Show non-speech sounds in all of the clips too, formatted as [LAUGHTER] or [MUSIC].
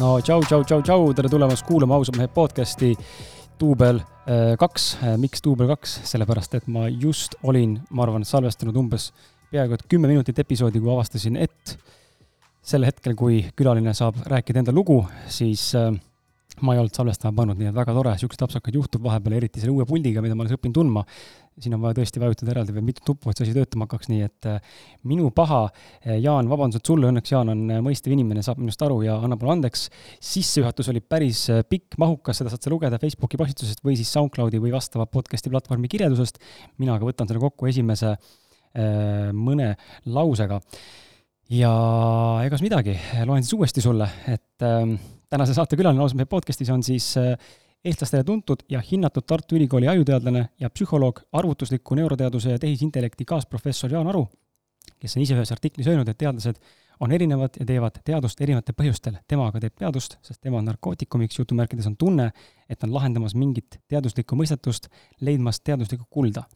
No tšau, tšau, tšau, tšau, tere tulemast kuulama ausad mehed podcasti duubel äh, kaks. Äh, miks duubel kaks? sellepärast, et ma just olin, ma arvan, salvestanud umbes peaaegu et kümme minutit episoodi, kui avastasin, et sel hetkel, kui külaline saab rääkida enda lugu, siis äh, ma ei olnud salvestama pannud, nii et väga tore, niisuguseid apsakaid juhtub vahepeal, eriti selle uue puldiga, mida ma alles õpin tundma siin on vaja tõesti vajutada eraldi veel mitut nuppu, et see asi töötama hakkaks, nii et äh, minu paha, äh, Jaan, vabandused sulle, õnneks Jaan on äh, mõistev inimene, saab minust aru ja annab mulle andeks. sissejuhatus oli päris pikk, mahukas, seda saad sa lugeda Facebooki postitusest või siis SoundCloudi või vastava podcast'i platvormi kirjeldusest. mina aga võtan selle kokku esimese mõne lausega. ja egas midagi, loen siis uuesti sulle, et ähm, tänase saate külaline lausa meie podcast'is on siis äh, eestlastele tuntud ja hinnatud Tartu Ülikooli ajuteadlane ja psühholoog, arvutusliku neuroteaduse ja tehisintellekti kaasprofessor Jaan Aru, kes on ise ühes artiklis öelnud, et teadlased on erinevad ja teevad teadust erinevatel põhjustel. tema aga teeb teadust, sest tema narkootikumiks jutumärkides on tunne, et on lahendamas mingit teaduslikku mõistetust, leidmas teaduslikku kulda.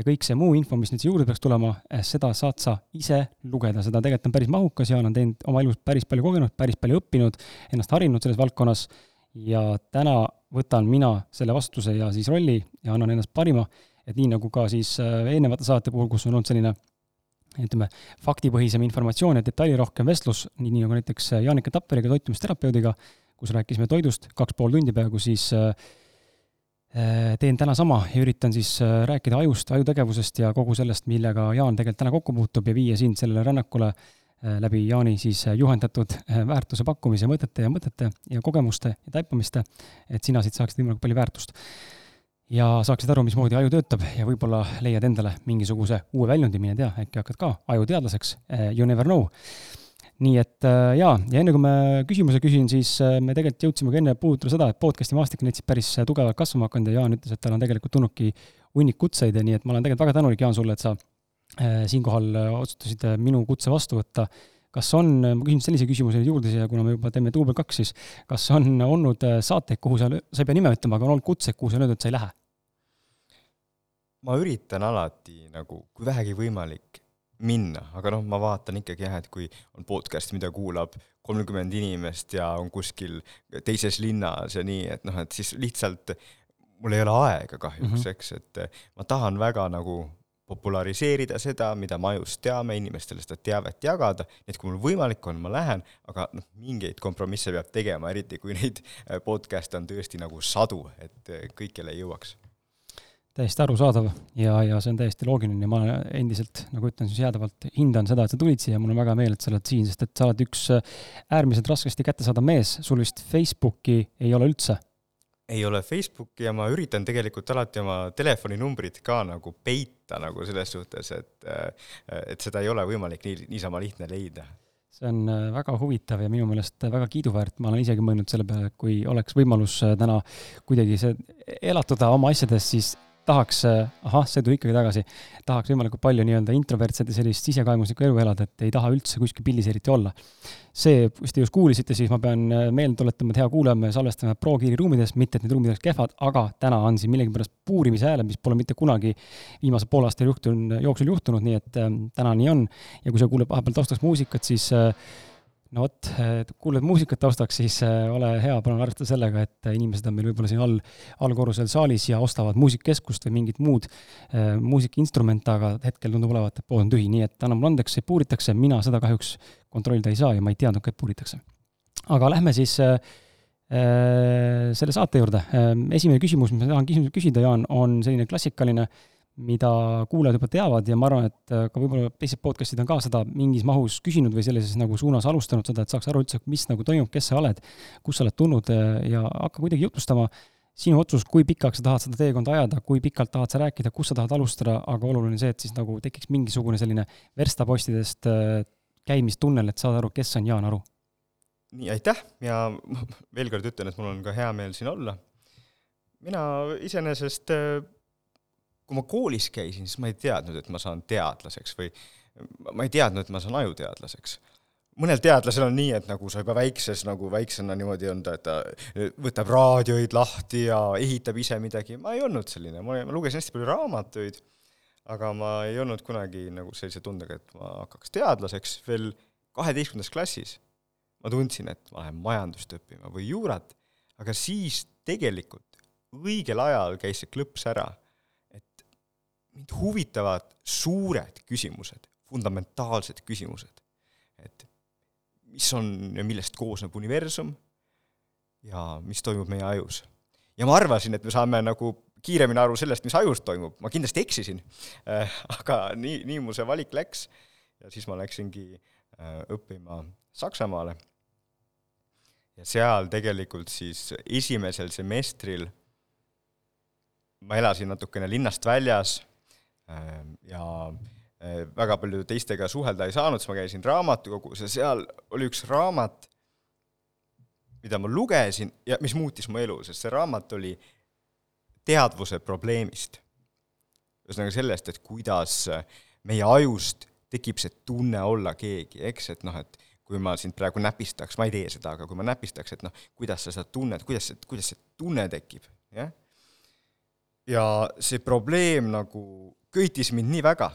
Ja kõik see muu info, mis nüüd siia juurde peaks tulema, eh, seda saad sa ise lugeda, seda tegelikult on päris mahukas, Jaan on teinud oma elus päris palju kogenud, päris palju õppinud, ennast harinud selles valdkonnas. Ja täna võtan mina selle vastutuse ja siis rolli ja annan endast parima, et nii nagu ka siis äh, eelnevate saate puhul, kus on olnud selline ütleme, faktipõhisem informatsioon ja detailirohkem vestlus, nii, nii nagu näiteks Jaanika Tapperiga, toitumisterapeudiga, kus rääkisime toidust kaks pool tundi peaaegu, siis äh, teen täna sama ja üritan siis rääkida ajust, ajutegevusest ja kogu sellest, millega Jaan tegelikult täna kokku puutub ja viia sind sellele rännakule äh, Äh, läbi Jaani siis äh, juhendatud äh, väärtuse pakkumise mõtete ja mõtete ja kogemuste ja taipamiste, et sina siit saaksid võimalikult palju väärtust. ja saaksid aru, mismoodi aju töötab ja võib-olla leiad endale mingisuguse uue väljundi, mine tea, äkki hakkad ka ajuteadlaseks, you never know. Nii et jaa, ja enne kui ma küsimuse küsin, siis me tegelikult jõudsime ka enne puudutada seda, et podcast'i maastik on Eestis päris tugevalt kasvama hakanud ja Jaan ütles, et tal on tegelikult tulnudki hunnik kutseid ja nii et ma olen tegelikult väga tänulik, Jaan, sulle, et sa Äh, siinkohal äh, otsustasid äh, minu kutse vastu võtta. kas on, ma küsin sellise küsimuse juurde siia, kuna me juba teeme duubel kaks, siis kas on olnud äh, saateid, kuhu sa, sa ei pea nime ütlema, aga on olnud kutseid, kuhu sa öeldud, et sa ei lähe? ma üritan alati nagu, kui vähegi võimalik, minna, aga noh, ma vaatan ikkagi jah, et kui on podcast, mida kuulab kolmkümmend inimest ja on kuskil teises linnas ja nii, et noh, et siis lihtsalt mul ei ole aega kahjuks mm, -hmm. eks, et ma tahan väga nagu populariseerida seda, mida me ajust teame, inimestele seda teavet jagada, et kui mul võimalik on, ma lähen, aga noh, mingeid kompromisse peab tegema, eriti kui neid äh, podcast'e on tõesti nagu sadu, et äh, kõikjale ei jõuaks. Täiesti arusaadav ja, ja see on täiesti loogiline. Ma endiselt, nagu ütlen siis jäädavalt, hindan seda, et sa tulid siia, mul on väga meel, et sa oled siin, sest et sa oled üks äh, äärmiselt raskesti kättesaadav mees, sul vist Facebooki ei ole üldse? Ei ole Facebooki ja ma üritan tegelikult alati oma telefoninumbrit ka nagu peita nagu selles suhtes, et et seda ei ole võimalik nii, niisama lihtne leida. see on äh, väga huvitav ja minu meelest väga kiiduväärt, ma olen isegi mõelnud selle peale, et kui oleks võimalus äh, täna kuidagi see elatuda oma asjades, siis tahaks, ahah, see tuli ikkagi tagasi, tahaks võimalikult palju nii-öelda introvertset ja sellist sisekaemuslikku elu elada, et ei taha üldse kuskil pildis eriti olla. see, kus te just kuulisite, siis ma pean äh, meelde tuletama, et hea kuulaja, me salvestame ProGeari ruumides, mitte et need ruumid oleks kehvad, aga täna on siin millegipärast puurimise hääled, mis pole mitte kunagi viimase poole aasta juhtunud, jooksul juhtunud, nii et äh, täna nii on. ja kui sa kuuled vahepeal taustaks muusikat, siis äh, no vot, kuulad muusikat taustaks, siis äh, ole hea, palun arvesta sellega, et äh, inimesed on meil võib-olla siin all, allkorrusel saalis ja ostavad muusikakeskust või mingit muud äh, muusikainstrumente, aga hetkel tundub olevat, et pood on tühi, nii et anna mulle andeks, puuritakse, mina seda kahjuks kontrollida ei saa ja ma ei teadnud ka, et puuritakse. aga lähme siis äh, selle saate juurde. esimene küsimus, mis ma tahan küsida, Jaan, on selline klassikaline äh, mida kuulajad juba teavad ja ma arvan, et äh, ka võib-olla teised podcast'id on ka seda mingis mahus küsinud või sellises nagu suunas alustanud seda, et saaks aru üldse, mis nagu toimub, kes sa oled, kust sa oled tulnud äh, ja hakka kuidagi jutustama sinu otsus, kui pikaks sa tahad seda teekonda ajada, kui pikalt tahad sa rääkida, kus sa tahad alustada, aga oluline see, et siis nagu tekiks mingisugune selline verstapostidest äh, käimistunnel, et saada aru, kes on Jaan Aru. nii, aitäh ja [LAUGHS] veel kord ütlen, et mul on ka hea meel siin olla. mina iseenesest kui ma koolis käisin, siis ma ei teadnud, et ma saan teadlaseks või ma ei teadnud, et ma saan ajuteadlaseks. mõnel teadlasel on nii, et nagu sa juba väikses, nagu väiksena niimoodi on ta, et ta võtab raadioid lahti ja ehitab ise midagi, ma ei olnud selline, ma, lugesin hästi palju raamatuid, aga ma ei olnud kunagi nagu sellise tundega, et ma hakkaks teadlaseks, veel kaheteistkümnendas klassis ma tundsin, et ma lähen majandust õppima või juurat, aga siis tegelikult õigel ajal käis see klõps ära mind huvitavad suured küsimused, fundamentaalsed küsimused. et mis on ja millest koosneb universum ja mis toimub meie ajus. ja ma arvasin, et me saame nagu kiiremini aru sellest, mis ajus toimub, ma kindlasti eksisin äh,, aga nii, nii mu see valik läks ja siis ma läksingi äh, õppima Saksamaale. ja seal tegelikult siis esimesel semestril ma elasin natukene linnast väljas ja eh, väga palju teistega suhelda ei saanud, siis ma käisin raamatukogus ja seal oli üks raamat, mida ma lugesin ja mis muutis mu elu, sest see raamat oli teadvuse probleemist. ühesõnaga sellest, et kuidas meie ajust tekib see tunne olla keegi, eks, et noh, et kui ma sind praegu näpistaks, ma ei tee seda, aga kui ma näpistaks, et noh, kuidas sa seda tunned, kuidas see, kuidas see tunne tekib, jah. ja see probleem nagu köitis mind nii väga.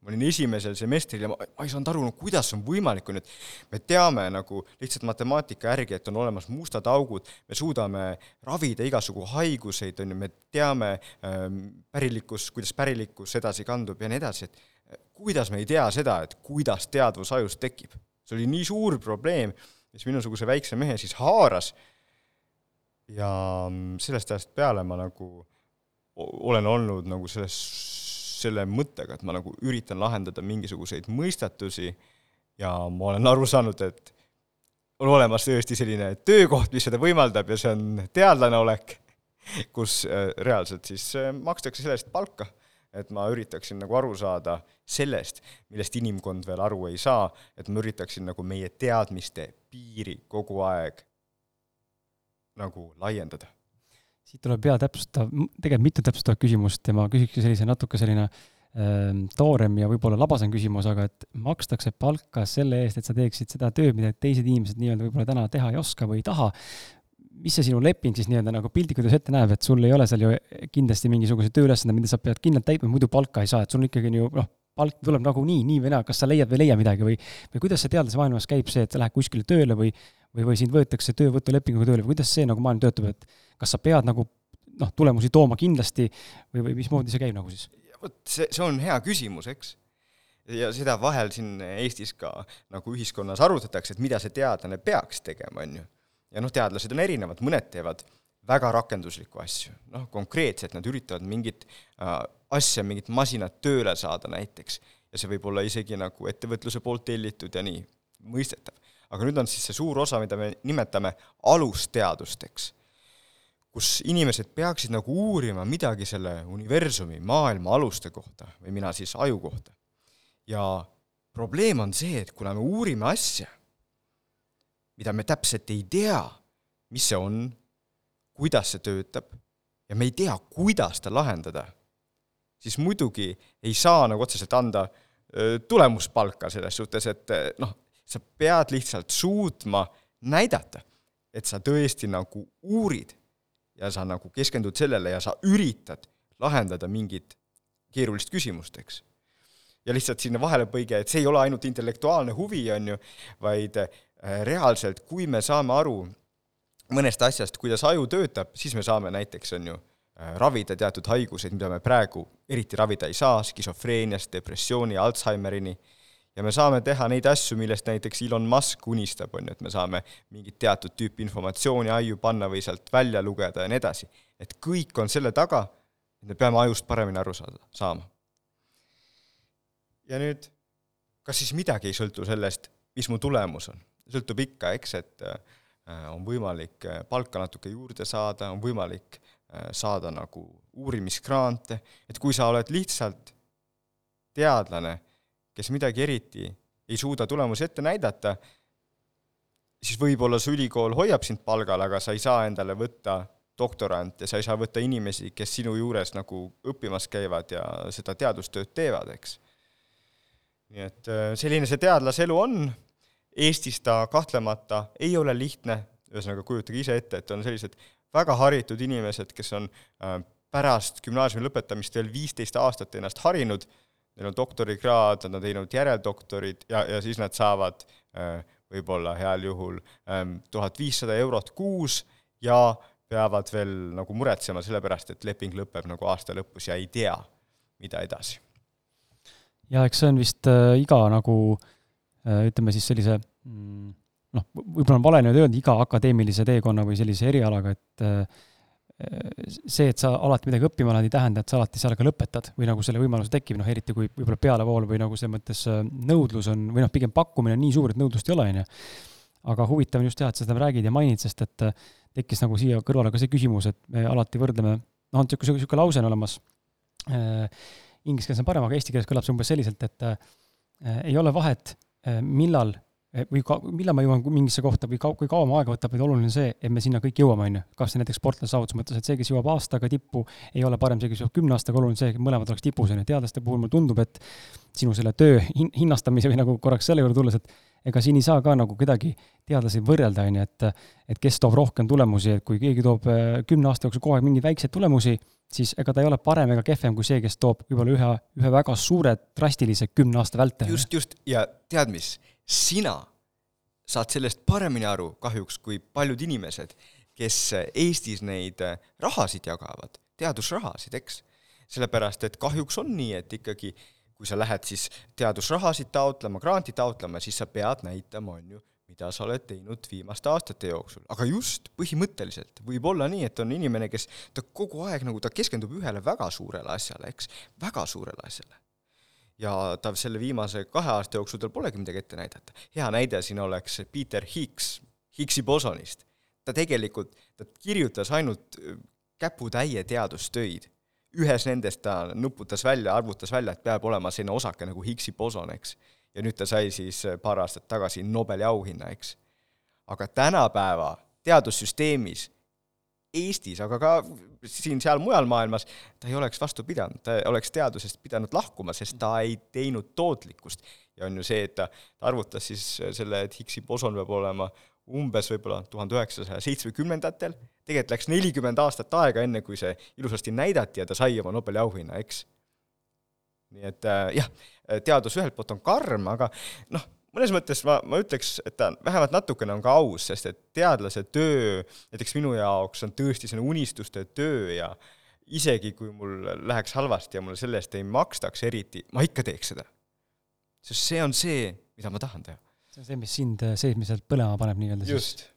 ma olin esimesel semestril ja ma, ma ei saanud aru, no kuidas on võimalik, ju, et me teame nagu lihtsalt matemaatika järgi, et on olemas mustad augud, me suudame ravida igasugu haiguseid, on ju, me teame ähm, pärilikkus, kuidas pärilikkus edasi kandub ja nii edasi, et äh, kuidas me ei tea seda, et kuidas teadvus ajus tekib. see oli nii suur probleem, mis minusuguse väikse mehe siis haaras ja mm, sellest ajast peale ma nagu olen olnud nagu selles selle mõttega, et ma nagu üritan lahendada mingisuguseid mõistatusi ja ma olen aru saanud, et on olemas tõesti selline töökoht, mis seda võimaldab ja see on teadlane olek, kus äh, reaalselt siis äh, makstakse selle eest palka. et ma üritaksin nagu aru saada sellest, millest inimkond veel aru ei saa, et ma üritaksin nagu meie teadmiste piiri kogu aeg nagu laiendada siit tuleb hea täpsustav, tegelikult mitu täpsustavat küsimust ja ma küsiks sellise natuke selline ähm, toorem ja võib-olla labasem küsimus, aga et makstakse palka selle eest, et sa teeksid seda tööd, mida teised inimesed nii-öelda võib-olla täna teha ei oska või ei taha. mis see sinu leping siis nii-öelda nagu piltlikult öeldes ette näeb, et sul ei ole seal ju kindlasti mingisuguseid tööülesandeid, mida sa pead kindlalt täitma, muidu palka ei saa, et sul on ikkagi ju noh, palk tuleb nagunii, nii või naa, kas sa leiad või ei leia midagi või, või kuidas see teadlase maailmas käib see, et sa lähed kuskile tööle või, või, või sind võetakse töövõtulepinguga tööle või kuidas see nagu maailm töötab, et kas sa pead nagu noh, tulemusi tooma kindlasti või, või mismoodi see käib nagu siis? vot see, see on hea küsimus, eks. ja seda vahel siin Eestis ka nagu ühiskonnas arutatakse, et mida see teadlane peaks tegema, on ju. ja noh, teadlased on erinevad, mõned teevad väga rakenduslikku asju, noh, konkreetselt nad üritavad mingit äh, asja, mingit masinat tööle saada näiteks, ja see võib olla isegi nagu ettevõtluse poolt tellitud ja nii, mõistetav. aga nüüd on siis see suur osa, mida me nimetame alusteadusteks kus inimesed peaksid nagu uurima midagi selle universumi, maailma aluste kohta või mina siis aju kohta. ja probleem on see, et kuna me uurime asja, mida me täpselt ei tea, mis see on, kuidas see töötab, ja me ei tea, kuidas ta lahendada, siis muidugi ei saa nagu otseselt anda tulemuspalka selles suhtes, et noh, sa pead lihtsalt suutma näidata, et sa tõesti nagu uurid ja sa nagu keskendud sellele ja sa üritad lahendada mingit keerulist küsimust, eks. ja lihtsalt sinna vahelepõige, et see ei ole ainult intellektuaalne huvi, on ju, vaid reaalselt, kui me saame aru mõnest asjast, kuidas aju töötab, siis me saame näiteks, on ju, äh, ravida teatud haiguseid, mida me praegu eriti ravida ei saa, skisofreeniast, depressiooni, Alžeimerini ja me saame teha neid asju, millest näiteks Elon Musk unistab, on ju, et me saame mingit teatud tüüpi informatsiooni aiu panna või sealt välja lugeda ja nii edasi. et kõik on selle taga, et me peame ajust paremini aru saada, saama. ja nüüd, kas siis midagi ei sõltu sellest, mis mu tulemus on? sõltub ikka, eks, et äh, on võimalik äh, palka natuke juurde saada, on võimalik äh, saada nagu uurimisgrante, et kui sa oled lihtsalt teadlane kes midagi eriti ei suuda tulemusi ette näidata, siis võib-olla see ülikool hoiab sind palgal, aga sa ei saa endale võtta doktorante, sa ei saa võtta inimesi, kes sinu juures nagu õppimas käivad ja seda teadustööd teevad, eks. nii et äh, selline see teadlase elu on, Eestis ta kahtlemata ei ole lihtne, ühesõnaga kujutage ise ette, et on sellised väga haritud inimesed, kes on äh, pärast gümnaasiumi lõpetamist veel viisteist aastat ennast harinud neil on doktorikraad, nad on teinud järeldoktorid ja, ja siis nad saavad äh, võib-olla heal juhul ähm, tuhat viissada eurot kuus ja peavad veel nagu muretsema selle pärast, et leping lõpeb nagu aasta lõpus ja ei tea, mida edasi. ja eks see on vist äh, iga nagu äh, ütleme siis sellise mm, noh, võib-olla on vale nüüd öelda iga akadeemilise teekonna või sellise erialaga, et äh, see, et sa alati midagi õppima lähed, ei tähenda, et sa alati seal ka lõpetad või nagu selle võimaluse tekib, noh eriti kui võib-olla pealevool või nagu selles mõttes äh, nõudlus on, või noh, pigem pakkumine on nii suur, et nõudlust ei ole, on ju. aga huvitav on just jah, et sa seda räägid ja mainid, sest et äh, tekkis nagu siia kõrvale ka see küsimus, et me alati võrdleme, noh, on niisugune, niisugune lause on olemas äh,, inglise keeles on parem, aga eesti keeles kõlab see umbes selliselt, et äh, ei ole vahet äh,, millal Eh, või ka, millal ma jõuan mingisse kohta või kau-, kui kaua ma aega võtab, vaid oluline on see, et me sinna kõik jõuame, on ju. kas see näiteks sportlase saavutuse mõttes, et see, kes jõuab aastaga tippu, ei ole parem see, kes jõuab kümne aastaga, oluline on see, et mõlemad oleks tipus, on ju. teadlaste puhul mulle tundub, et sinu selle töö hin-, hinnastamise või nagu korraks selle juurde tulles, et ega siin ei saa ka nagu kuidagi teadlasi võrrelda, on ju, et et kes toob rohkem tulemusi, et kui keegi toob eh, kümne aasta jooksul kogu aeg mingeid väikseid tulemusi, siis ega ta ei ole parem ega kehvem kui see, kes toob võib-olla ühe, ühe väga suure drastilise kümne aasta vältel. just, just, ja tead mis, sina saad sellest paremini aru kahjuks kui paljud inimesed, kes Eestis neid rahasid jagavad, teadusrahasid, eks. sellepärast, et kahjuks on nii, et ikkagi kui sa lähed siis teadusrahasid taotlema, granti taotlema, siis sa pead näitama, on ju, mida sa oled teinud viimaste aastate jooksul. aga just, põhimõtteliselt võib olla nii, et on inimene, kes, ta kogu aeg nagu, ta keskendub ühele väga suurele asjale, eks, väga suurele asjale ja ta selle viimase kahe aasta jooksul tal polegi midagi ette näidata. hea näide siin oleks Peter Higgs, Higgsi bosonist. ta tegelikult, ta kirjutas ainult käputäie teadustöid. Ühes nendest ta nuputas välja, arvutas välja, et peab olema selline osake nagu Higgsi boson, eks. ja nüüd ta sai siis äh, paar aastat tagasi Nobeli auhinna, eks. aga tänapäeva teadussüsteemis Eestis, aga ka siin-seal mujal maailmas, ta ei oleks vastu pidanud, ta oleks teadusest pidanud lahkuma, sest ta ei teinud tootlikkust. ja on ju see, et ta, ta arvutas siis selle, et Higgsi boson peab olema umbes võib-olla tuhande üheksasaja seitsmekümnendatel, tegelikult läks nelikümmend aastat aega, enne kui see ilusasti näidati ja ta sai oma Nobeli auhinna, eks. nii et äh, jah, teadus ühelt poolt on karm, aga noh, mõnes mõttes ma, ma ütleks, et ta vähemalt natukene on ka aus, sest et teadlase töö, näiteks minu jaoks on tõesti selline unistuste töö ja isegi kui mul läheks halvasti ja mulle selle eest ei makstaks eriti, ma ikka teeks seda. sest see on see, mida ma tahan teha. see on see, mis sind seesmiselt põlema paneb nii-öelda siis? just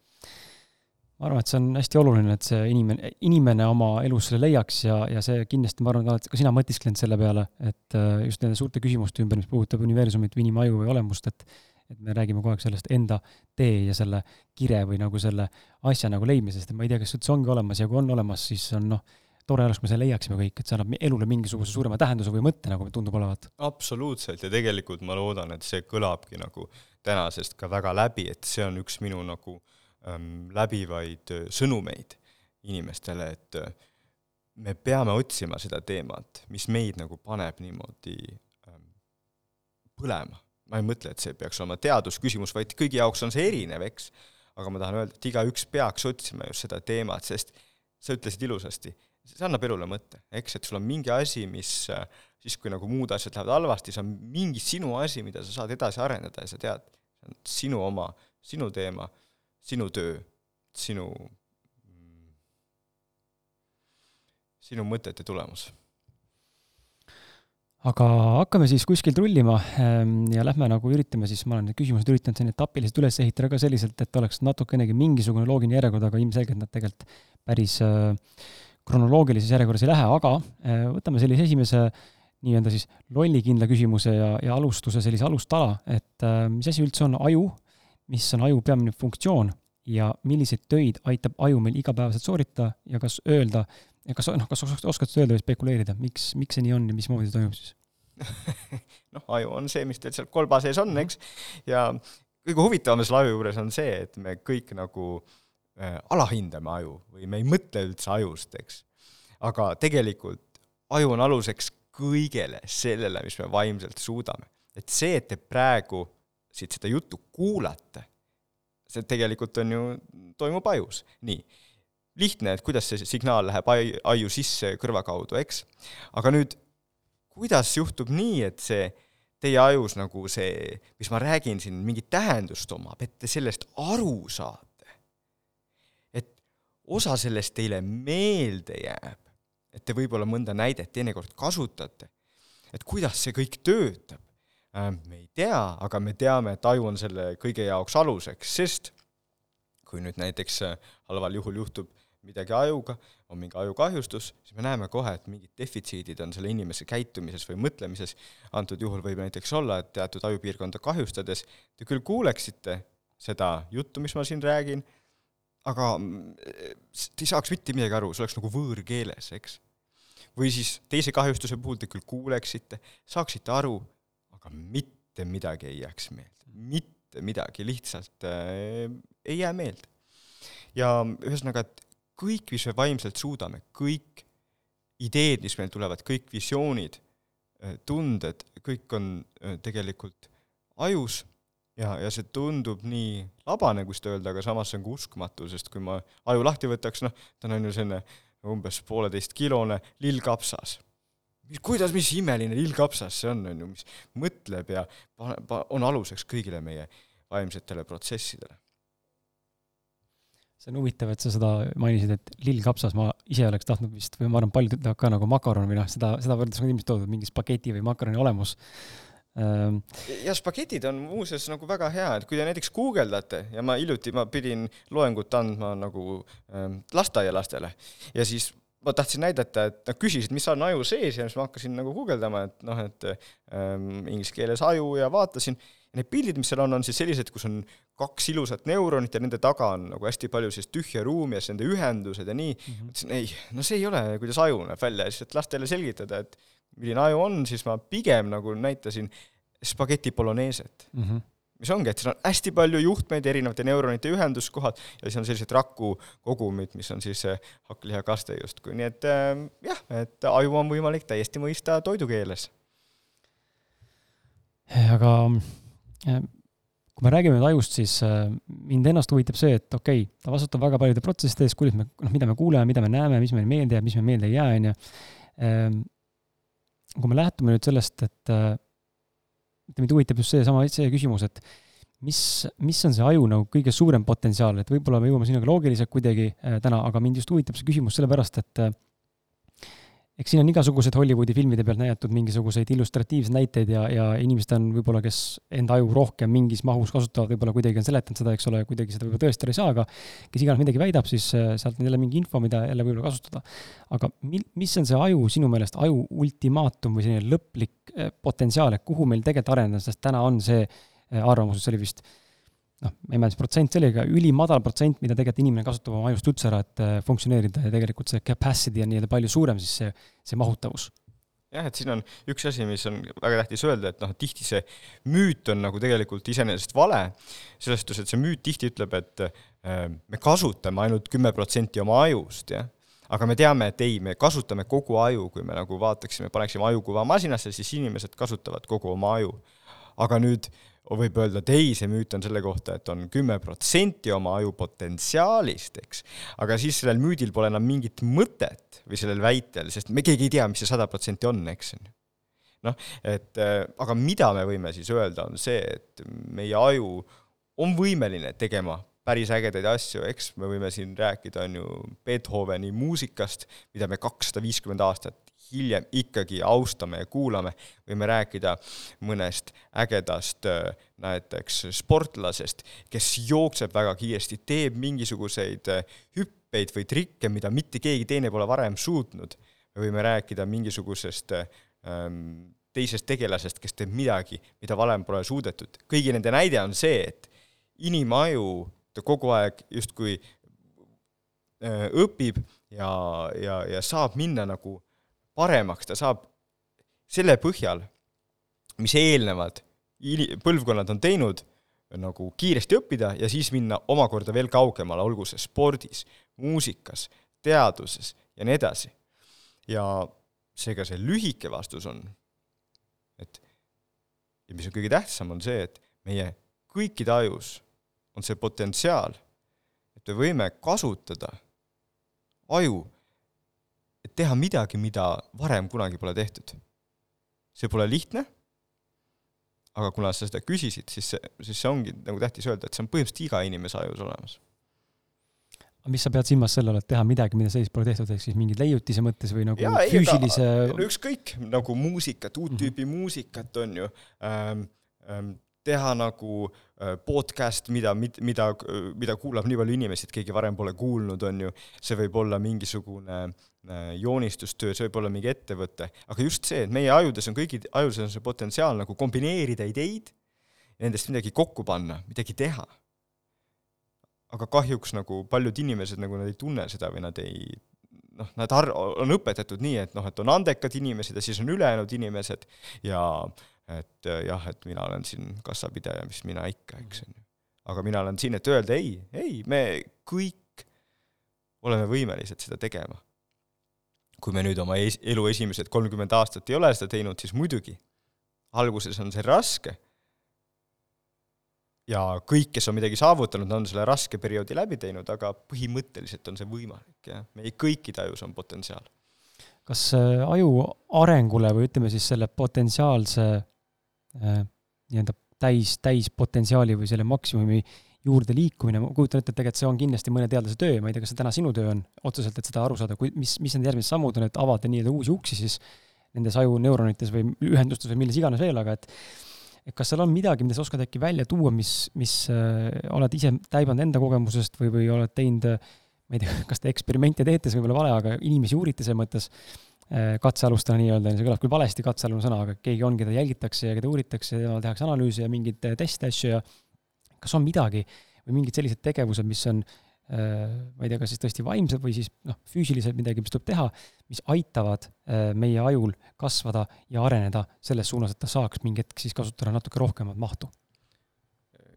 ma arvan, et see on hästi oluline, et see inimene, inimene oma elus selle leiaks ja, ja see kindlasti, ma arvan, oled ka sina mõtisklenud selle peale, et äh, just nende suurte küsimuste ümber, mis puudutab universumit või inimaju või olemust, et et me räägime kogu aeg sellest enda tee ja selle kire või nagu selle asja nagu leidmisest, et ma ei tea, kas üldse ongi olemas ja kui on olemas, siis on noh, tore oleks, kui me selle leiaksime kõik, et see annab elule mingisuguse suurema tähenduse või mõtte, nagu tundub olevat. absoluutselt ja tegelikult ma loodan, et see kõlabki nagu tänasest ka väga läbi, et see on üks minu nagu äh, läbivaid äh, sõnumeid inimestele, et äh, me peame otsima seda teemat, mis meid nagu paneb niimoodi ähm, põlema. ma ei mõtle, et see peaks olema teadusküsimus, vaid kõigi jaoks on see erinev, eks. aga ma tahan öelda, et igaüks peaks otsima just seda teemat, sest sa ütlesid ilusasti, see annab elule mõtte, eks, et sul on mingi asi, mis äh, siis, kui nagu muud asjad lähevad halvasti, see on mingi sinu asi, mida sa saad edasi arendada ja sa tead, see on sinu oma, sinu teema sinu töö, sinu, sinu mõtete tulemus. aga hakkame siis kuskilt rullima ehm, ja lähme nagu üritame siis, ma olen need küsimused üritanud siin etapiliselt üles ehitada ka selliselt, et oleks natukenegi mingisugune loogiline järjekord, aga ilmselgelt nad tegelikult päris äh, kronoloogilises järjekorras ei lähe, aga äh, võtame sellise esimese nii-öelda siis lollikindla küsimuse ja, ja alustuse sellise alustala, et äh, mis asi üldse on aju mis on aju peamine funktsioon ja milliseid töid aitab aju meil igapäevaselt sooritada ja kas öelda, kas noh, kas oskad öelda või spekuleerida, miks, miks see nii on ja mismoodi see toimub siis [LAUGHS] noh, aju on see, mis teil seal kolba sees on, eks, ja kõige huvitavam selle aju juures on see, et me kõik nagu äh, alahindame aju või me ei mõtle üldse ajust, eks. aga tegelikult aju on aluseks kõigele sellele, mis me vaimselt suudame. et see, et te praegu siit seda juttu kuulate, see tegelikult on ju, toimub ajus, nii. lihtne, et kuidas see signaal läheb ai-, aju sisse kõrva kaudu, eks. aga nüüd, kuidas juhtub nii, et see teie ajus nagu see, mis ma räägin siin, mingit tähendust omab, et te sellest aru saate? et osa sellest teile meelde jääb, et te võib-olla mõnda näidet teinekord kasutate, et kuidas see kõik töötab, me ei tea, aga me teame, et aju on selle kõige jaoks aluseks, sest kui nüüd näiteks äh, halval juhul juhtub midagi ajuga, on mingi ajukahjustus, siis me näeme kohe, et mingid defitsiidid on selle inimese käitumises või mõtlemises, antud juhul võib näiteks olla, et teatud ajupiirkonda kahjustades te küll kuuleksite seda juttu, mis ma siin räägin, aga mm, te ei saaks mitte midagi aru, see oleks nagu võõrkeeles, eks. või siis teise kahjustuse puhul te küll kuuleksite, saaksite aru, aga mitte midagi ei jääks meelde, mitte midagi lihtsalt äh, ei jää meelde. ja ühesõnaga, et kõik, mis me vaimselt suudame, kõik ideed, mis meil tulevad, kõik visioonid, äh, tunded, kõik on äh, tegelikult ajus ja, ja see tundub nii labane, kui seda öelda, aga samas see on ka uskumatu, sest kui ma aju lahti võtaks, noh, ta on ju selline umbes pooleteistkilone lillkapsas mis, kuidas, mis imeline lillkapsas see on, on ju, mis mõtleb ja pane, pa-, on aluseks kõigile meie vaimsetele protsessidele. see on huvitav, et sa seda mainisid, et lillkapsas ma ise oleks tahtnud vist, või ma arvan, paljud ütlevad ka nagu makaron või noh, seda, seda võrdlust on ilmselt toodud, mingi spageti või makaroni olemus ähm, ja spagetid on muuseas nagu väga hea, et kui te näiteks guugeldate ja ma hiljuti, ma pidin loengut andma nagu ähm, lasteaialastele ja siis ma tahtsin näidata, et nad küsisid, mis on aju sees ja siis ma hakkasin nagu guugeldama, et noh, et ähm, inglise keeles aju ja vaatasin, ja need pildid, mis seal on, on siis sellised, kus on kaks ilusat neuronit ja nende taga on nagu hästi palju sellist tühja ruumi ja siis nende ühendused ja nii mm, -hmm. mõtlesin, ei, no see ei ole, kuidas aju näeb välja ja siis, et lastele selgitada, et milline aju on, siis ma pigem nagu näitasin spageti boloneeset mm. -hmm mis ongi, et seal on hästi palju juhtmeid, erinevate neuronite ühenduskohad ja siis on sellised rakukogumid, mis on siis hakklihakaste justkui, nii et äh, jah, et aju on võimalik täiesti mõista toidukeeles. aga äh, kui me räägime nüüd ajust, siis mind ennast huvitab see, et okei okay,, ta vastutab väga paljude protsesside eest, kuidas me, noh, mida me kuuleme, mida me näeme, mis meile meelde jääb, mis meile meelde ei jää, on ju. Ähm, kui me lähtume nüüd sellest, et mind huvitab just seesama, see küsimus, et mis, mis on see aju nagu kõige suurem potentsiaal, et võib-olla me jõuame sinuga loogiliselt kuidagi äh, täna, aga mind just huvitab see küsimus sellepärast, et äh, eks siin on igasugused Hollywoodi filmide pealt näidatud mingisuguseid illustratiivseid näiteid ja, ja inimesed on võib-olla, kes enda aju rohkem mingis mahus kasutavad, võib-olla kuidagi on seletanud seda, eks ole, kuidagi seda võib-olla tõestada ei saa, aga kes iganes midagi väidab, siis äh, sealt on jälle mingi info, mida jälle võib-olla kasutada. aga mil-, mis on see aju sinu meelest, aju ultimaatum või selline lõplik äh, potentsiaal, et kuhu meil tegelikult areneda, sest täna on see äh, arvamus, et see oli vist noh, ma ei mäleta, mis protsent see oli, aga ülimadal protsent, mida tegelikult inimene kasutab oma ajust üldse ära, et äh, funktsioneerida ja tegelikult see capacity on nii-öelda palju suurem, siis see, see mahutavus. jah, et siin on üks asi, mis on väga tähtis öelda, et noh, tihti see müüt on nagu tegelikult iseenesest vale, selles suhtes, et see müüt tihti ütleb, et äh, me kasutame ainult kümme protsenti oma ajust, jah aga me teame, et ei, me kasutame kogu aju, kui me nagu vaataksime, paneksime ajukuva masinasse, siis inimesed kasutavad kogu oma aju. aga nüüd võib öelda, et ei, see müüt on selle kohta, et on kümme protsenti oma aju potentsiaalist, eks. aga siis sellel müüdil pole enam mingit mõtet või sellel väitel, sest me keegi ei tea, mis see sada protsenti on, eks. noh, et äh, aga mida me võime siis öelda, on see, et meie aju on võimeline tegema päris ägedaid asju, eks, me võime siin rääkida, on ju, Beethoveni muusikast, mida me kakssada viiskümmend aastat hiljem ikkagi austame ja kuulame, võime rääkida mõnest ägedast näiteks sportlasest, kes jookseb väga kiiresti, teeb mingisuguseid hüppeid või trikke, mida mitte keegi teine pole varem suutnud. me võime rääkida mingisugusest ähm, teisest tegelasest, kes teeb midagi, mida varem pole suudetud. kõigi nende näide on see, et inimaju ta kogu aeg justkui äh, õpib ja, ja, ja saab minna nagu paremaks, ta saab selle põhjal, mis eelnevad põlvkonnad on teinud, nagu kiiresti õppida ja siis minna omakorda veel kaugemale, olgu see spordis, muusikas, teaduses ja nii edasi. ja seega see lühike vastus on, et ja mis on kõige tähtsam, on see, et meie kõikide ajus on see potentsiaal, et me võime kasutada aju et teha midagi, mida varem kunagi pole tehtud. see pole lihtne, aga kuna sa seda küsisid, siis see, siis see ongi nagu tähtis öelda, et see on põhimõtteliselt iga inimese ajus olemas. aga mis sa pead silmas selle all, et teha midagi, mida sellist pole tehtud, ehk siis mingi leiutise mõttes või nagu ja, füüsilise ei, no ükskõik, nagu muusikat, uut tüüpi mm -hmm. muusikat on ju ähm,, ähm, teha nagu äh, podcast, mida, mida, mida kuulab nii palju inimesi, et keegi varem pole kuulnud, on ju, see võib olla mingisugune äh, joonistustöö, see võib olla mingi ettevõte, aga just see, et meie ajudes on kõigi, ajudes on see potentsiaal nagu kombineerida ideid, nendest midagi kokku panna, midagi teha. aga kahjuks nagu paljud inimesed nagu nad ei tunne seda või nad ei noh, nad ar-, on õpetatud nii, et noh, et on andekad inimesed ja siis on ülejäänud inimesed ja äh, et äh, jah, et mina olen siin kassapidaja, mis mina ikka, eks on ju. aga mina olen siin, et öelda ei, ei, me kõik oleme võimelised seda tegema. Kui me nüüd oma es-, elu esimesed kolmkümmend aastat ei ole seda teinud, siis muidugi, alguses on see raske. ja kõik, kes on midagi saavutanud, on selle raske perioodi läbi teinud, aga põhimõtteliselt on see võimalik, jah, meie kõikide ajus on potentsiaal kas äh, aju arengule või ütleme siis selle potentsiaalse Äh, nii-öelda täis, täispotentsiaali või selle maksimumi juurde liikumine, ma kujutan ette, et tegelikult see on kindlasti mõne teadlase töö, ma ei tea, kas see täna sinu töö on otseselt, et seda aru saada, kui, mis, mis need järgmised sammud on, et avada nii-öelda uusi uksi siis nendes ajuneuronites või ühendustes või milles iganes veel, aga et et kas seal on midagi, mida sa oskad äkki välja tuua, mis, mis äh, oled ise täibanud enda kogemusest või, või oled teinud, ma ei tea, kas te eksperimente teete, see võib olla vale, aga inimesi uurite selles mõttes, Äh, katsealustajana nii-öelda, see kõlab küll valesti, katsealune sõna, aga keegi on, keda jälgitakse ja keda uuritakse ja tehakse analüüse ja mingeid äh, teste, asju ja kas on midagi või mingid sellised tegevused, mis on äh, ma ei tea, kas siis tõesti vaimsed või siis noh, füüsiliselt midagi, mis tuleb teha, mis aitavad meie ajul kasvada ja areneda selles suunas, et ta saaks mingi hetk siis kasutada natuke rohkemat mahtu?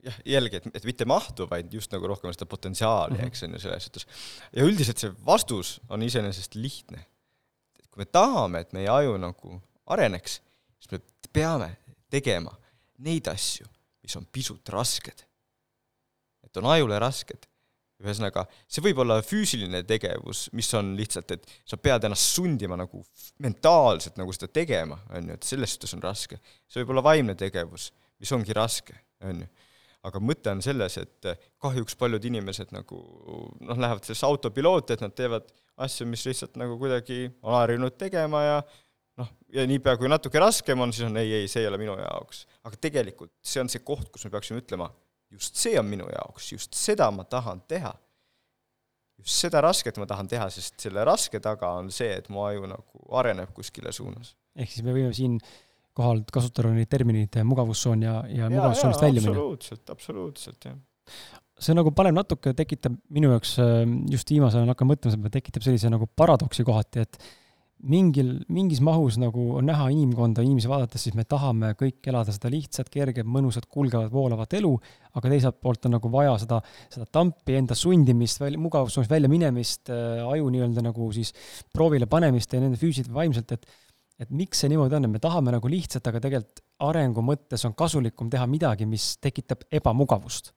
jah, jällegi, et, et mitte mahtu, vaid just nagu rohkem seda potentsiaali mm, -hmm. eks on ju, selles suhtes. ja üldiselt see vastus on iseenesest lihtne. et kui me tahame, et meie aju nagu areneks, siis me peame tegema neid asju, mis on pisut rasked. Et on ajule rasked. ühesõnaga, see võib olla füüsiline tegevus, mis on lihtsalt, et sa pead ennast sundima nagu mentaalselt nagu seda tegema, on ju, et selles suhtes on raske. see võib olla vaimne tegevus, mis ongi raske, on ju aga mõte on selles, et kahjuks paljud inimesed nagu noh, lähevad sellesse autopilooti, et nad teevad asju, mis lihtsalt nagu kuidagi on harjunud tegema ja noh, ja niipea, kui natuke raskem on, siis on ei, ei, see ei ole minu jaoks. aga tegelikult see on see koht, kus me peaksime ütlema, just see on minu jaoks, just seda ma tahan teha. just seda rasket ma tahan teha, sest selle raske taga on see, et mu aju nagu areneb kuskile suunas. ehk siis me võime siin kohal kasutada neid termineid mugavustsoon ja, ja mugavustsoonist väljumine. absoluutselt, absoluutselt, jah see nagu paneb natuke, tekitab minu jaoks just viimasel ajal hakkan mõtlema, see tekitab sellise nagu paradoksi kohati, et mingil, mingis mahus nagu on näha inimkonda, inimesi vaadates, siis me tahame kõik elada seda lihtsat, kerget, mõnusat, kulgevat, voolavat elu, aga teiselt poolt on nagu vaja seda, seda tampi, enda sundimist, välja, mugavusest välja minemist äh,, aju nii-öelda nagu siis proovile panemist ja nende füüsiliselt või vaimselt, et et miks see niimoodi on, et me tahame nagu lihtsat, aga tegelikult arengu mõttes on kasulikum teha midagi, mis tekitab ebamugavust.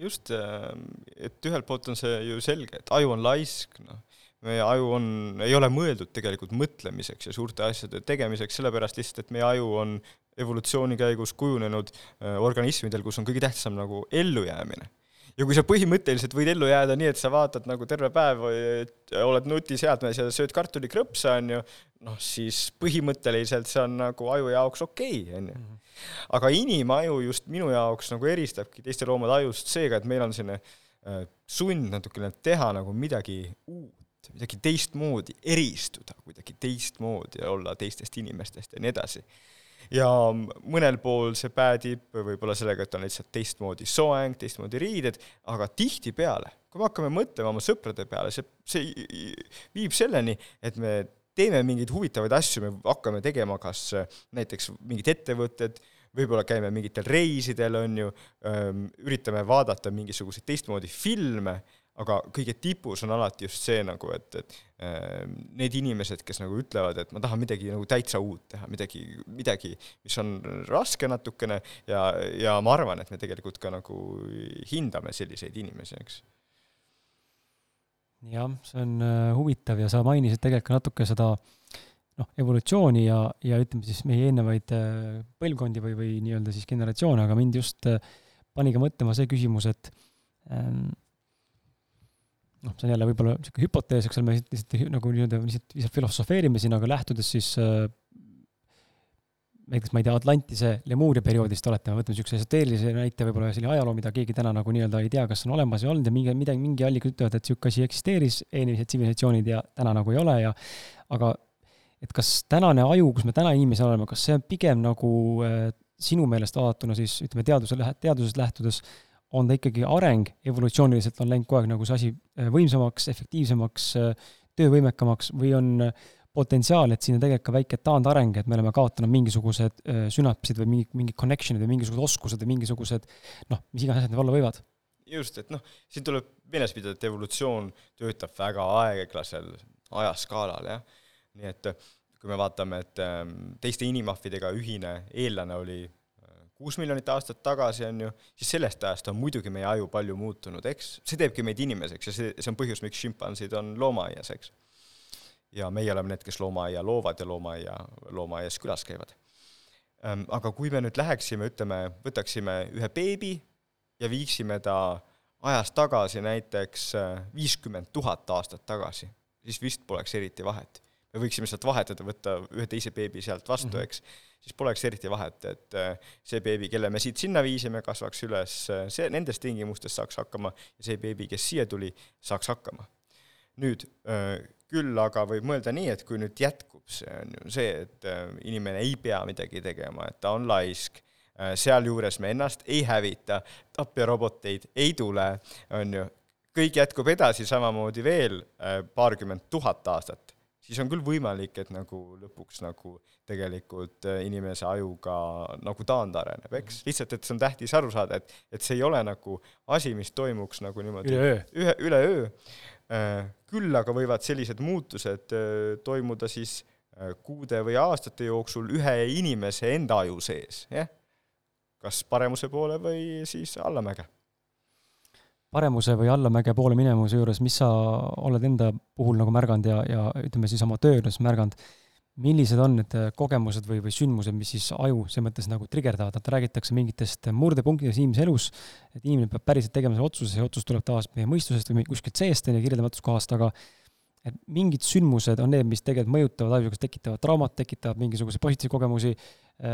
Just, äh, et ühelt poolt on see ju selge, et aju on laisk, noh, meie aju on, ei ole mõeldud tegelikult mõtlemiseks ja suurte asjade tegemiseks, sellepärast lihtsalt, et meie aju on evolutsiooni käigus kujunenud äh, organismidel, kus on kõige tähtsam nagu ellujäämine. ja kui sa põhimõtteliselt võid ellu jääda nii, et sa vaatad nagu terve päev, oled nutiseadmes ja sööd kartulikrõpse, on ju, noh siis põhimõtteliselt see on nagu aju jaoks okei okay,, on ju. Mhm. aga inimaju just minu jaoks nagu eristabki teiste loomade ajust seega, et meil on selline äh, sund natukene teha nagu midagi uut midagi teistmoodi, eristuda kuidagi teistmoodi ja olla teistest inimestest ja nii edasi. ja mõnel pool see päädib võib-olla sellega, et on lihtsalt teistmoodi soeng, teistmoodi riided, aga tihtipeale, kui me hakkame mõtlema oma sõprade peale, see, see viib selleni, et me teeme mingeid huvitavaid asju, me hakkame tegema kas näiteks mingid ettevõtted, võib-olla käime mingitel reisidel, on ju, üritame vaadata mingisuguseid teistmoodi filme aga kõige tipus on alati just see nagu, et, et äh, need inimesed, kes nagu ütlevad, et ma tahan midagi nagu täitsa uut teha, midagi, midagi, mis on raske natukene ja, ja ma arvan, et me tegelikult ka nagu hindame selliseid inimesi, eks. jah, see on äh, huvitav ja sa mainisid tegelikult ka natuke seda noh, evolutsiooni ja, ja ütleme siis meie eelnevaid äh, põlvkondi või, või nii-öelda siis generatsioone, aga mind just äh, pani ka mõtlema see küsimus, et ähm, noh, see on jälle võib-olla niisugune hüpotees, eks ole, me lihtsalt nagu nii-öelda lihtsalt, lihtsalt filosofeerime siin, aga lähtudes siis äh, näiteks ma ei tea, Atlantise Lemuuria perioodist oletame, võtame niisuguse esoteerilise näite, võib-olla selline ajaloo, mida keegi täna nagu nii-öelda ei tea, kas on olemas või olnud ja mingi, midagi, mingi allikad ütlevad, et niisugune asi eksisteeris, eelmised tsivilisatsioonid ja täna nagu ei ole ja aga et kas tänane aju, kus me täna inimesed oleme, kas see on pigem nagu äh, sinu meelest vaadatuna siis ütleme, teaduse, teadusest lähtudes äh, on ta ikkagi areng, evolutsiooniliselt on läinud kogu aeg nagu see asi äh, võimsamaks, efektiivsemaks, äh, töövõimekamaks või on äh, potentsiaal, et siin on tegelikult ka väike taandareng, et me oleme kaotanud mingisugused sünapsid või mingi, mingid connection'id või mingisugused oskused või mingisugused noh, mis iganes asjad need olla võivad. just, et noh, siin tuleb meeles pidada, et evolutsioon töötab väga aeglasel ajaskaalal, jah. nii et kui me vaatame, et ähm, teiste inimahvidega ühine eellane oli kuus miljonit aastat tagasi, on ju, siis sellest ajast on muidugi meie aju palju muutunud, eks, see teebki meid inimeseks ja see, see on põhjus, miks šimpansid on loomaaias, eks. ja meie oleme need, kes loomaaia loovad ja loomaaia, loomaaias külas käivad. Ehm, aga kui me nüüd läheksime, ütleme, võtaksime ühe beebi ja viiksime ta ajas tagasi näiteks äh, viiskümmend tuhat aastat tagasi, siis vist poleks eriti vahet. Me võiksime sealt vahetada, võtta ühe teise beebi sealt vastu mm, -hmm. eks siis poleks eriti vahet, et äh, see beebi, kelle me siit sinna viisime, kasvaks üles, äh, see, nendes tingimustes saaks hakkama ja see beebi, kes siia tuli, saaks hakkama. nüüd äh, küll aga võib mõelda nii, et kui nüüd jätkub see, on ju see, et inimene ei pea midagi tegema, et ta on laisk, sealjuures me ennast ei hävita, tapjaroboteid ei tule, on ju, kõik jätkub edasi samamoodi veel paarkümmend tuhat aastat siis on küll võimalik, et nagu lõpuks nagu tegelikult äh, inimese aju ka nagu taandareneb, eks, mhm. lihtsalt, et see on tähtis aru saada, et, et see ei ole nagu asi, mis toimuks nagu niimoodi üleöö, ühe, üleöö. Äh, küll aga võivad sellised muutused äh, toimuda siis kuude või aastate jooksul ühe inimese enda aju sees, jah. kas paremuse poole või siis allamäge paremuse või allamäge poole minemise juures, mis sa oled enda puhul nagu märganud ja, ja ütleme siis oma töö juures märganud, millised on need kogemused või, või sündmused, mis siis aju selles mõttes nagu trigerdavad, et räägitakse mingitest murdepunktidest inimese elus, et inimene peab päriselt tegema selle otsuse, see otsus tuleb tavaliselt meie mõistusest või kuskilt seest, on ju, kirjeldamatust kohast, aga et mingid sündmused on need, mis tegelikult mõjutavad aju, kas tekitavad traumat, tekitavad mingisuguseid positiivseid kogemusi,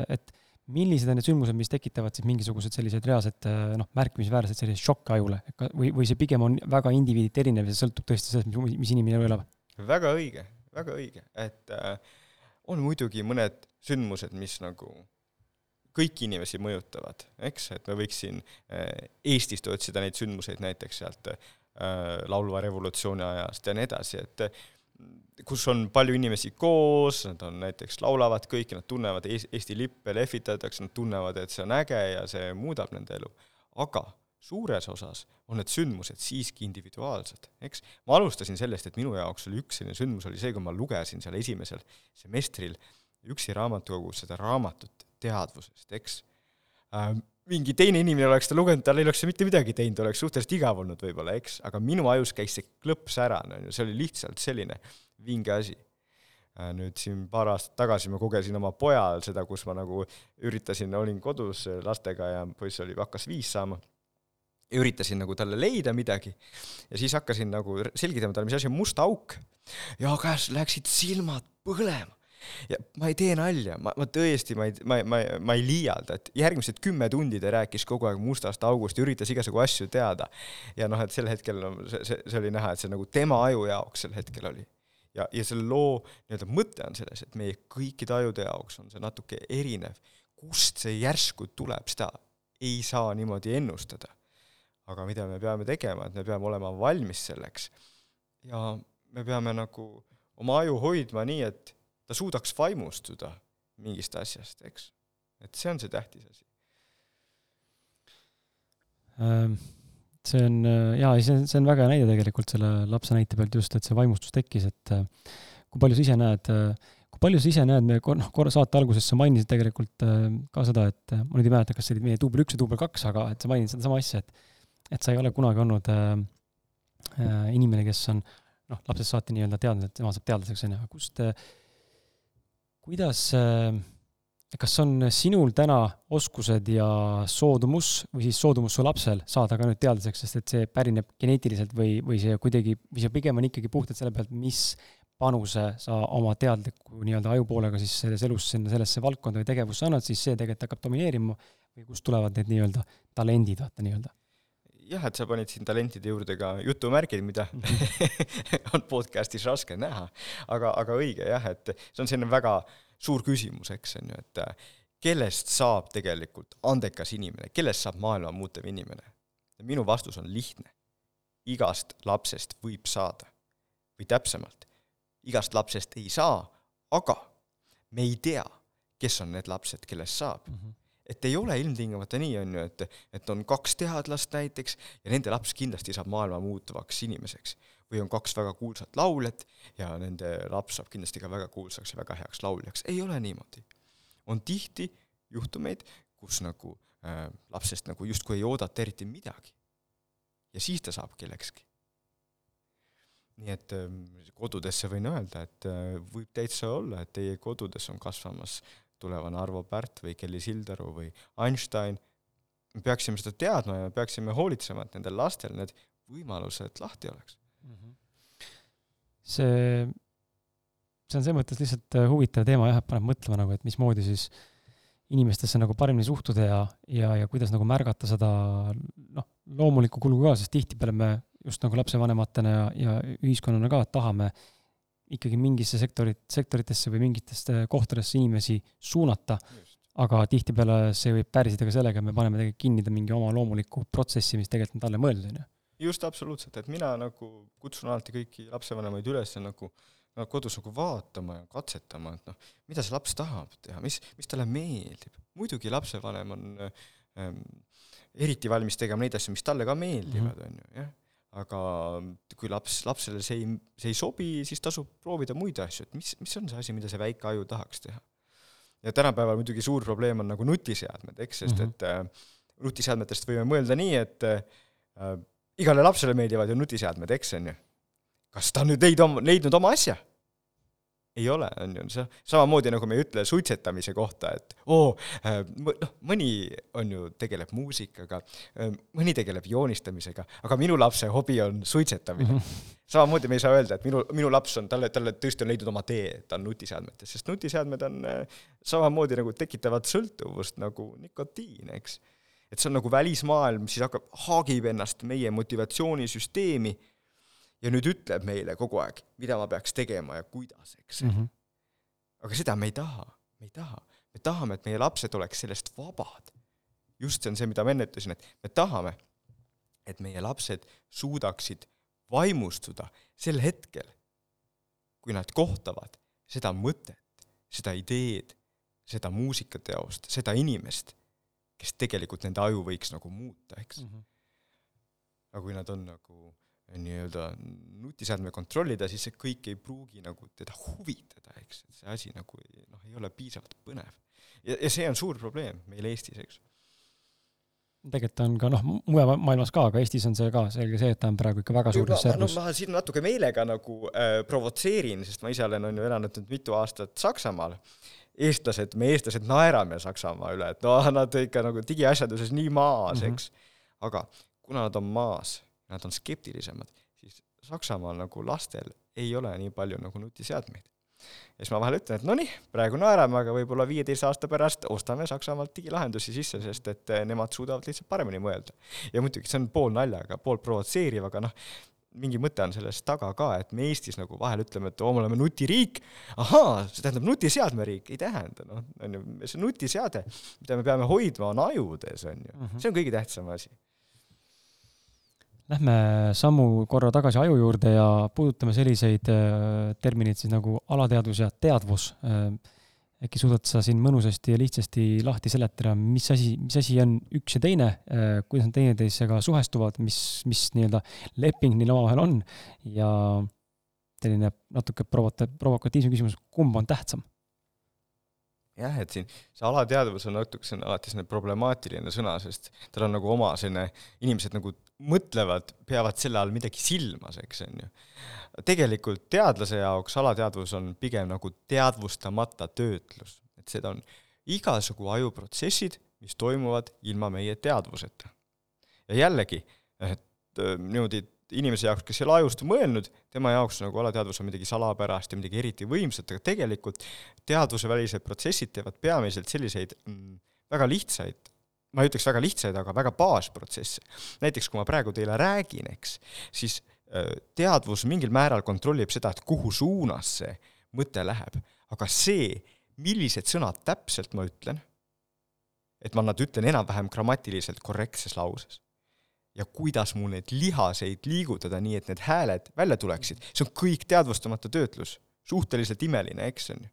et millised on need sündmused, mis tekitavad siis mingisugused sellised reaalsed noh, märkimisväärsed sellised šokke ajule? Või, või see pigem on väga indiviiditi erinev ja see sõltub tõesti sellest, mis, mis inimene elab? väga õige, väga õige, et äh, on muidugi mõned sündmused, mis nagu kõiki inimesi mõjutavad, eks, et me võiks siin äh, Eestist otsida neid sündmuseid näiteks sealt äh, laulva revolutsiooni ajast ja nii edasi, et äh, kus on palju inimesi koos, nad on näiteks, laulavad kõik nad tunnevad Eesti lippe, lehvitatakse, nad tunnevad, et see on äge ja see muudab nende elu. aga suures osas on need sündmused siiski individuaalsed, eks. ma alustasin sellest, et minu jaoks oli üks selline sündmus, oli see, kui ma lugesin seal esimesel semestril üksi raamatukogus seda raamatut teadvusest, eks äh, mingi teine inimene oleks ta lugenud, tal ei oleks mitte midagi teinud, oleks suhteliselt igav olnud võib-olla, eks, aga minu ajus käis see klõps ära, on ju, see oli lihtsalt selline vinge asi. Äh, nüüd siin paar aastat tagasi ma kogesin oma pojal seda, kus ma nagu üritasin, olin kodus lastega ja poiss oli, hakkas viis saama, üritasin nagu talle leida midagi ja siis hakkasin nagu selgitama talle, mis asi on must auk. ja käes läksid silmad põlema ja ma ei tee nalja, ma, ma tõesti, ma ei, ma, ma, ma ei liialda, et järgmised kümme tundi ta rääkis kogu aeg mustast august ja üritas igasugu asju teada. ja noh, et sel hetkel no, see, see, see oli näha, et see nagu tema aju jaoks sel hetkel oli. ja, ja selle loo nii-öelda mõte on selles, et meie kõikide ajude jaoks on see natuke erinev. kust see järsku tuleb, seda ei saa niimoodi ennustada. aga mida me peame tegema, et me peame olema valmis selleks ja me peame nagu oma aju hoidma nii, et ta suudaks vaimustuda mingist asjast, eks. et see on see tähtis asi. Ähm, see on äh, jaa, see on, see on väga hea näide tegelikult selle lapse näite pealt just, et see vaimustus tekkis, et äh, kui palju sa ise näed, äh, kui palju sa ise näed, me kor-, noh, korra saate alguses sa mainisid tegelikult ka seda, et ma nüüd ei mäleta, kas see oli meie duubel üks ja duubel kaks, aga et sa mainisid sedasama asja, et et sa ei ole kunagi olnud äh, inimene, kes on noh, lapsest saati nii-öelda teadnud, et tema saab teadlaseks, on ju, kust äh, kuidas, äh, kas on sinul täna oskused ja soodumus või siis soodumus su lapsel saada ka nüüd teadlaseks, sest et see pärineb geneetiliselt või, või see kuidagi, või see pigem on ikkagi puhtalt selle pealt, mis panuse sa oma teadliku nii-öelda ajupoolega siis selles elus sinna sellesse valdkonda või tegevusse annad, siis see tegelikult hakkab domineerima või kust tulevad need nii-öelda talendid, vaata nii-öelda jah, et sa panid siin talentide juurde ka jutumärgid, mida [LAUGHS] on podcast'is raske näha, aga, aga õige jah, et see on selline väga suur küsimus, eks, on ju, et äh, kellest saab tegelikult andekas inimene, kellest saab maailma muutev inimene? minu vastus on lihtne. igast lapsest võib saada. või täpsemalt, igast lapsest ei saa, aga me ei tea, kes on need lapsed, kellest saab mm. -hmm et ei ole ilmtingimata nii, on ju, et, et on kaks teadlast näiteks ja nende laps kindlasti saab maailma muutuvaks inimeseks. või on kaks väga kuulsat lauljat ja nende laps saab kindlasti ka väga kuulsaks ja väga heaks lauljaks, ei ole niimoodi. on tihti juhtumeid, kus nagu äh, lapsest nagu justkui ei oodata eriti midagi. ja siis ta saab kellekski. nii et äh, kodudesse võin öelda, et äh, võib täitsa olla, et teie kodudes on kasvamas tulevane Arvo Pärt või Kelly Sildaru või Einstein, me peaksime seda teadma ja me peaksime hoolitsema, et nendel lastel need võimalused lahti oleks mm. -hmm. see, see on selles mõttes lihtsalt äh, huvitav teema jah, et paneb mõtlema nagu, et mismoodi siis inimestesse nagu paremini suhtuda ja, ja, ja kuidas nagu märgata seda noh, loomulikku kulu ka, sest tihtipeale me just nagu lapsevanematena ja, ja ühiskonnana ka tahame äh, ikkagi mingisse sektorit, sektoritesse või mingitesse kohtadesse inimesi suunata, aga tihtipeale see võib pärsida ka sellega, et me paneme tegelikult kinni ta mingi oma loomuliku protsessi, mis tegelikult on talle mõeldud, on ju. just, absoluutselt, et mina nagu kutsun alati kõiki lapsevanemaid üles nagu kodus nagu vaatama ja katsetama, et noh, mida see laps tahab teha, mis, mis talle meeldib. muidugi lapsevanem on ähm, eriti valmis tegema neid asju, mis talle ka meeldivad, mhm. on ju, jah aga kui laps, lapsele see ei, see ei sobi, siis tasub proovida muid asju, et mis, mis on see asi, mida see väike aju tahaks teha. ja tänapäeval muidugi suur probleem on nagu nutiseadmed, eks, sest mm -hmm. et äh, nutiseadmetest võime mõelda nii, et äh, igale lapsele meeldivad ju nutiseadmed, eks, on ju. kas ta on nüüd leidnud, leidnud oma asja? Ei ole, on ju, see samamoodi nagu me ei ütle suitsetamise kohta, et oo, äh, noh, mõni on ju, tegeleb muusikaga, äh, mõni tegeleb joonistamisega, aga minu lapse hobi on suitsetamine mm. -hmm. samamoodi me ei saa öelda, et minu, minu laps on, talle, talle tõesti on leidnud oma tee, ta on nutiseadmetes, sest nutiseadmed on äh, samamoodi nagu tekitavad sõltuvust nagu nikotiin, eks. et see on nagu välismaailm, siis hakkab, haagib ennast meie motivatsioonisüsteemi ja nüüd ütleb meile kogu aeg, mida ma peaks tegema ja kuidas, eks mm. -hmm. aga seda me ei taha, me ei taha. me tahame, et meie lapsed oleks sellest vabad. just see on see, mida ma enne ütlesin, et me tahame, et meie lapsed suudaksid vaimustuda sel hetkel, kui nad kohtavad seda mõtet, seda ideed, seda muusikateost, seda inimest, kes tegelikult nende aju võiks nagu muuta, eks mm. -hmm. aga kui nad on nagu nii-öelda nutiseadme kontrollida, siis see kõik ei pruugi nagu teda huvitada, eks, et see asi nagu noh, ei ole piisavalt põnev. ja, ja see on suur probleem meil Eestis, eks. tegelikult on ka noh, mujal maailmas ka, aga Eestis on see ka selge see, et ta on praegu ikka väga suures servus. no ma siin natuke meelega nagu äh, provotseerin, sest ma ise olen, on ju, elanud nüüd mitu aastat Saksamaal eestlased, me eestlased naerame Saksamaa üle, et no [LAUGHS] nad ikka nagu digiasjanduses nii maas mm, -hmm. eks. aga kuna nad on maas nad on skeptilisemad, siis Saksamaal nagu lastel ei ole nii palju nagu nutiseadmeid. ja siis ma vahel ütlen, et no nii, praegu naerame, aga võib-olla viieteist aasta pärast ostame Saksamaalt digilahendusi sisse, sest et eh, nemad suudavad lihtsalt paremini mõelda. ja muidugi see on pool naljaga, pool provotseeriv, aga noh, mingi mõte on selles taga ka, et me Eestis nagu vahel ütleme, et oo, me oleme nutiriik, ahaa, see tähendab nutiseadmeriik, ei tähenda, noh, on ju, see nutiseade, mida me peame hoidma, on ajudes, on ju -hmm. see on kõige tähtsam asi Lähme sammu korra tagasi aju juurde ja puudutame selliseid äh, termineid siis nagu alateadvus ja teadvus. Äh, äkki suudad sa siin mõnusasti ja lihtsasti lahti seletada, mis asi, mis asi on üks ja teine, äh, kuidas nad teineteisega suhestuvad, mis, mis nii-öelda leping neil omavahel on ja selline natuke provota-, provokatiivsem küsimus, kumb on tähtsam? Jah, et siin see alateadvus on natuke, see on alati selline problemaatiline sõna, sest tal on nagu oma selline, inimesed nagu mõtlevad, peavad selle all midagi silmas, eks, on ju. tegelikult teadlase jaoks alateadvus on pigem nagu teadvustamata töötlus, et seda on igasugu ajuprotsessid, mis toimuvad ilma meie teadvuseta. ja jällegi, et äh, niimoodi inimese jaoks, kes ei ole ajust mõelnud, tema jaoks nagu alateadvus on midagi salapärast ja midagi eriti võimsat, aga tegelikult teadvusevälised protsessid teevad peamiselt selliseid mm, väga lihtsaid, ma ei ütleks väga lihtsaid, aga väga baasprotsesse. näiteks kui ma praegu teile räägin, eks, siis teadvus mingil määral kontrollib seda, et kuhu suunas see mõte läheb, aga see, millised sõnad täpselt ma ütlen, et ma nad ütlen enam-vähem grammatiliselt korrektses lauses ja kuidas mul neid lihaseid liigutada nii, et need hääled välja tuleksid, see on kõik teadvustamata töötlus. suhteliselt imeline, eks, on ju.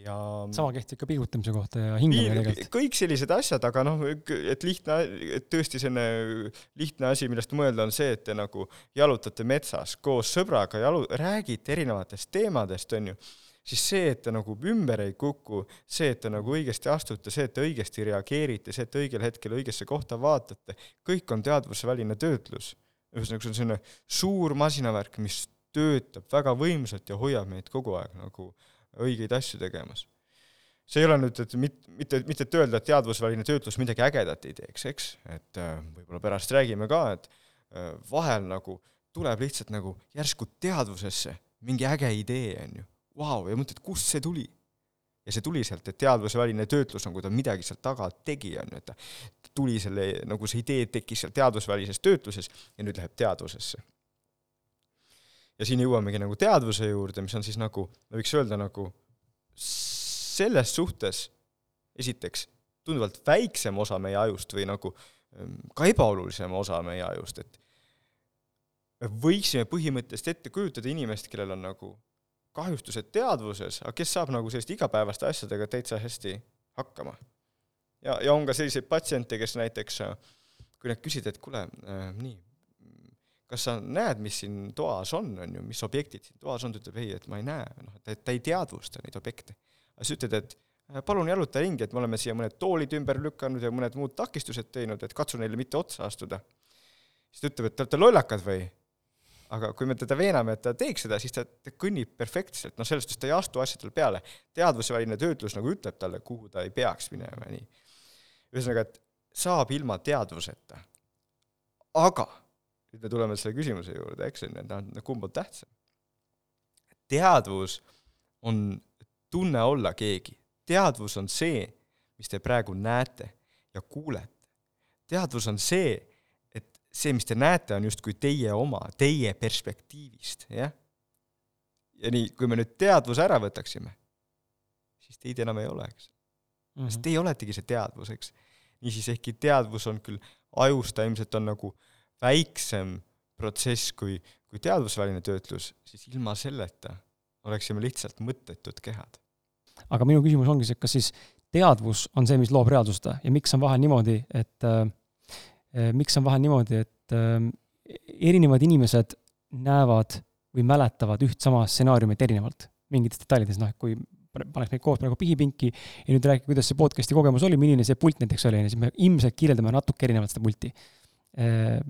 ja sama kehtib ka pingutamise kohta ja hingamine tegelikult. kõik sellised asjad, aga noh, et lihtne, et tõesti selline lihtne asi, millest mõelda, on see, et te nagu jalutate metsas koos sõbraga, jalu-, räägite erinevatest teemadest, on ju siis see, et te nagu ümber ei kuku, see, et te nagu õigesti astute, see, et te õigesti reageerite, see, et te õigel hetkel õigesse kohta vaatate, kõik on teadvusväline töötlus. ühesõnaga, see on selline suur masinavärk, mis töötab väga võimsalt ja hoiab meid kogu aeg nagu õigeid asju tegemas. see ei ole nüüd, et mit-, mitte, mitte et öelda, et teadvusväline töötlus midagi ägedat ei teeks, eks, et äh, võib-olla pärast räägime ka, et äh, vahel nagu tuleb lihtsalt nagu järsku teadvusesse mingi äge idee, on ju vau, ja mõtled, kust see tuli. ja see tuli sealt, et teadvusväline töötlus, nagu ta midagi seal taga tegi, on ju, et ta tuli selle, nagu see idee tekkis seal teadvusvälises töötluses ja nüüd läheb teadvusesse. ja siin jõuamegi nagu teadvuse juurde, mis on siis nagu, võiks öelda nagu selles suhtes esiteks tunduvalt väiksem osa meie ajust või nagu ehm, ka ebaolulisem osa meie ajust, et me võiksime põhimõtteliselt ette kujutada inimest, kellel on nagu kahjustused teadvuses, aga kes saab nagu selliste igapäevaste asjadega täitsa hästi hakkama. ja, ja on ka selliseid patsiente, kes näiteks, kui nad küsida, et kuule äh,, nii, kas sa näed, mis siin toas on, on ju, mis objektid siin toas on, ta ütleb ei, et ma ei näe, noh, ta, ta ei teadvusta neid objekte. aga sa ütled, et äh, palun jaluta ringi, et me oleme siia mõned toolid ümber lükanud ja mõned muud takistused teinud, et katsu neile mitte otsa astuda. siis ta ütleb, et te olete lollakad või? Aga kui me teda veename, et ta teeks seda, siis ta, ta kõnnib perfektselt, noh, selles suhtes ta ei astu asjadele peale. teadvusväline töötlus nagu ütleb talle, kuhu ta ei peaks minema nii. ühesõnaga, et saab ilma teadvuseta. aga nüüd me tuleme selle küsimuse juurde, eks, et kumb on tähtsam? teadvus on tunne olla keegi. teadvus on see, mis te praegu näete ja kuulete. teadvus on see, see, mis te näete, on justkui teie oma, teie perspektiivist, jah? ja nii, kui me nüüd teadvuse ära võtaksime, siis teid enam ei ole, eks mm. -hmm. sest teie oletegi see teadvus, eks. niisiis, ehkki teadvus on küll ajus, ta ilmselt on nagu väiksem protsess kui, kui teadvusväline töötlus, siis ilma selleta oleksime lihtsalt mõttetud kehad. aga minu küsimus ongi see, kas siis teadvus on see, mis loob reaalsust ja miks on vahel niimoodi, et äh, miks on vahel niimoodi, et äh, erinevad inimesed näevad või mäletavad üht sama stsenaariumit erinevalt? Mingites detailides, noh, et kui paneks meid koos praegu pihipinki ja nüüd rääkige, kuidas see podcast'i kogemus oli, milline see pult näiteks oli, siis me ilmselt kirjeldame natuke erinevalt seda pulti. Äh,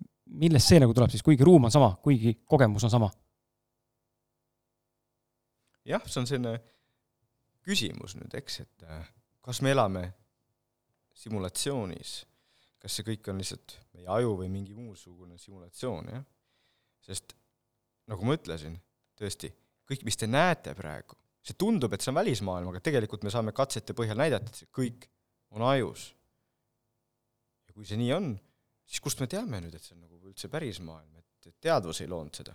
millest see nagu tuleb siis, kuigi ruum on sama, kuigi kogemus on sama? jah, see on selline küsimus nüüd, eks, et kas me elame simulatsioonis, kas see kõik on lihtsalt meie aju või mingi muusugune simulatsioon, jah? sest nagu ma ütlesin, tõesti, kõik, mis te näete praegu, see tundub, et see on välismaailm, aga tegelikult me saame katsete põhjal näidata, et see kõik on ajus. ja kui see nii on, siis kust me teame nüüd, et see on nagu üldse päris maailm, et, teadvus ei loonud seda.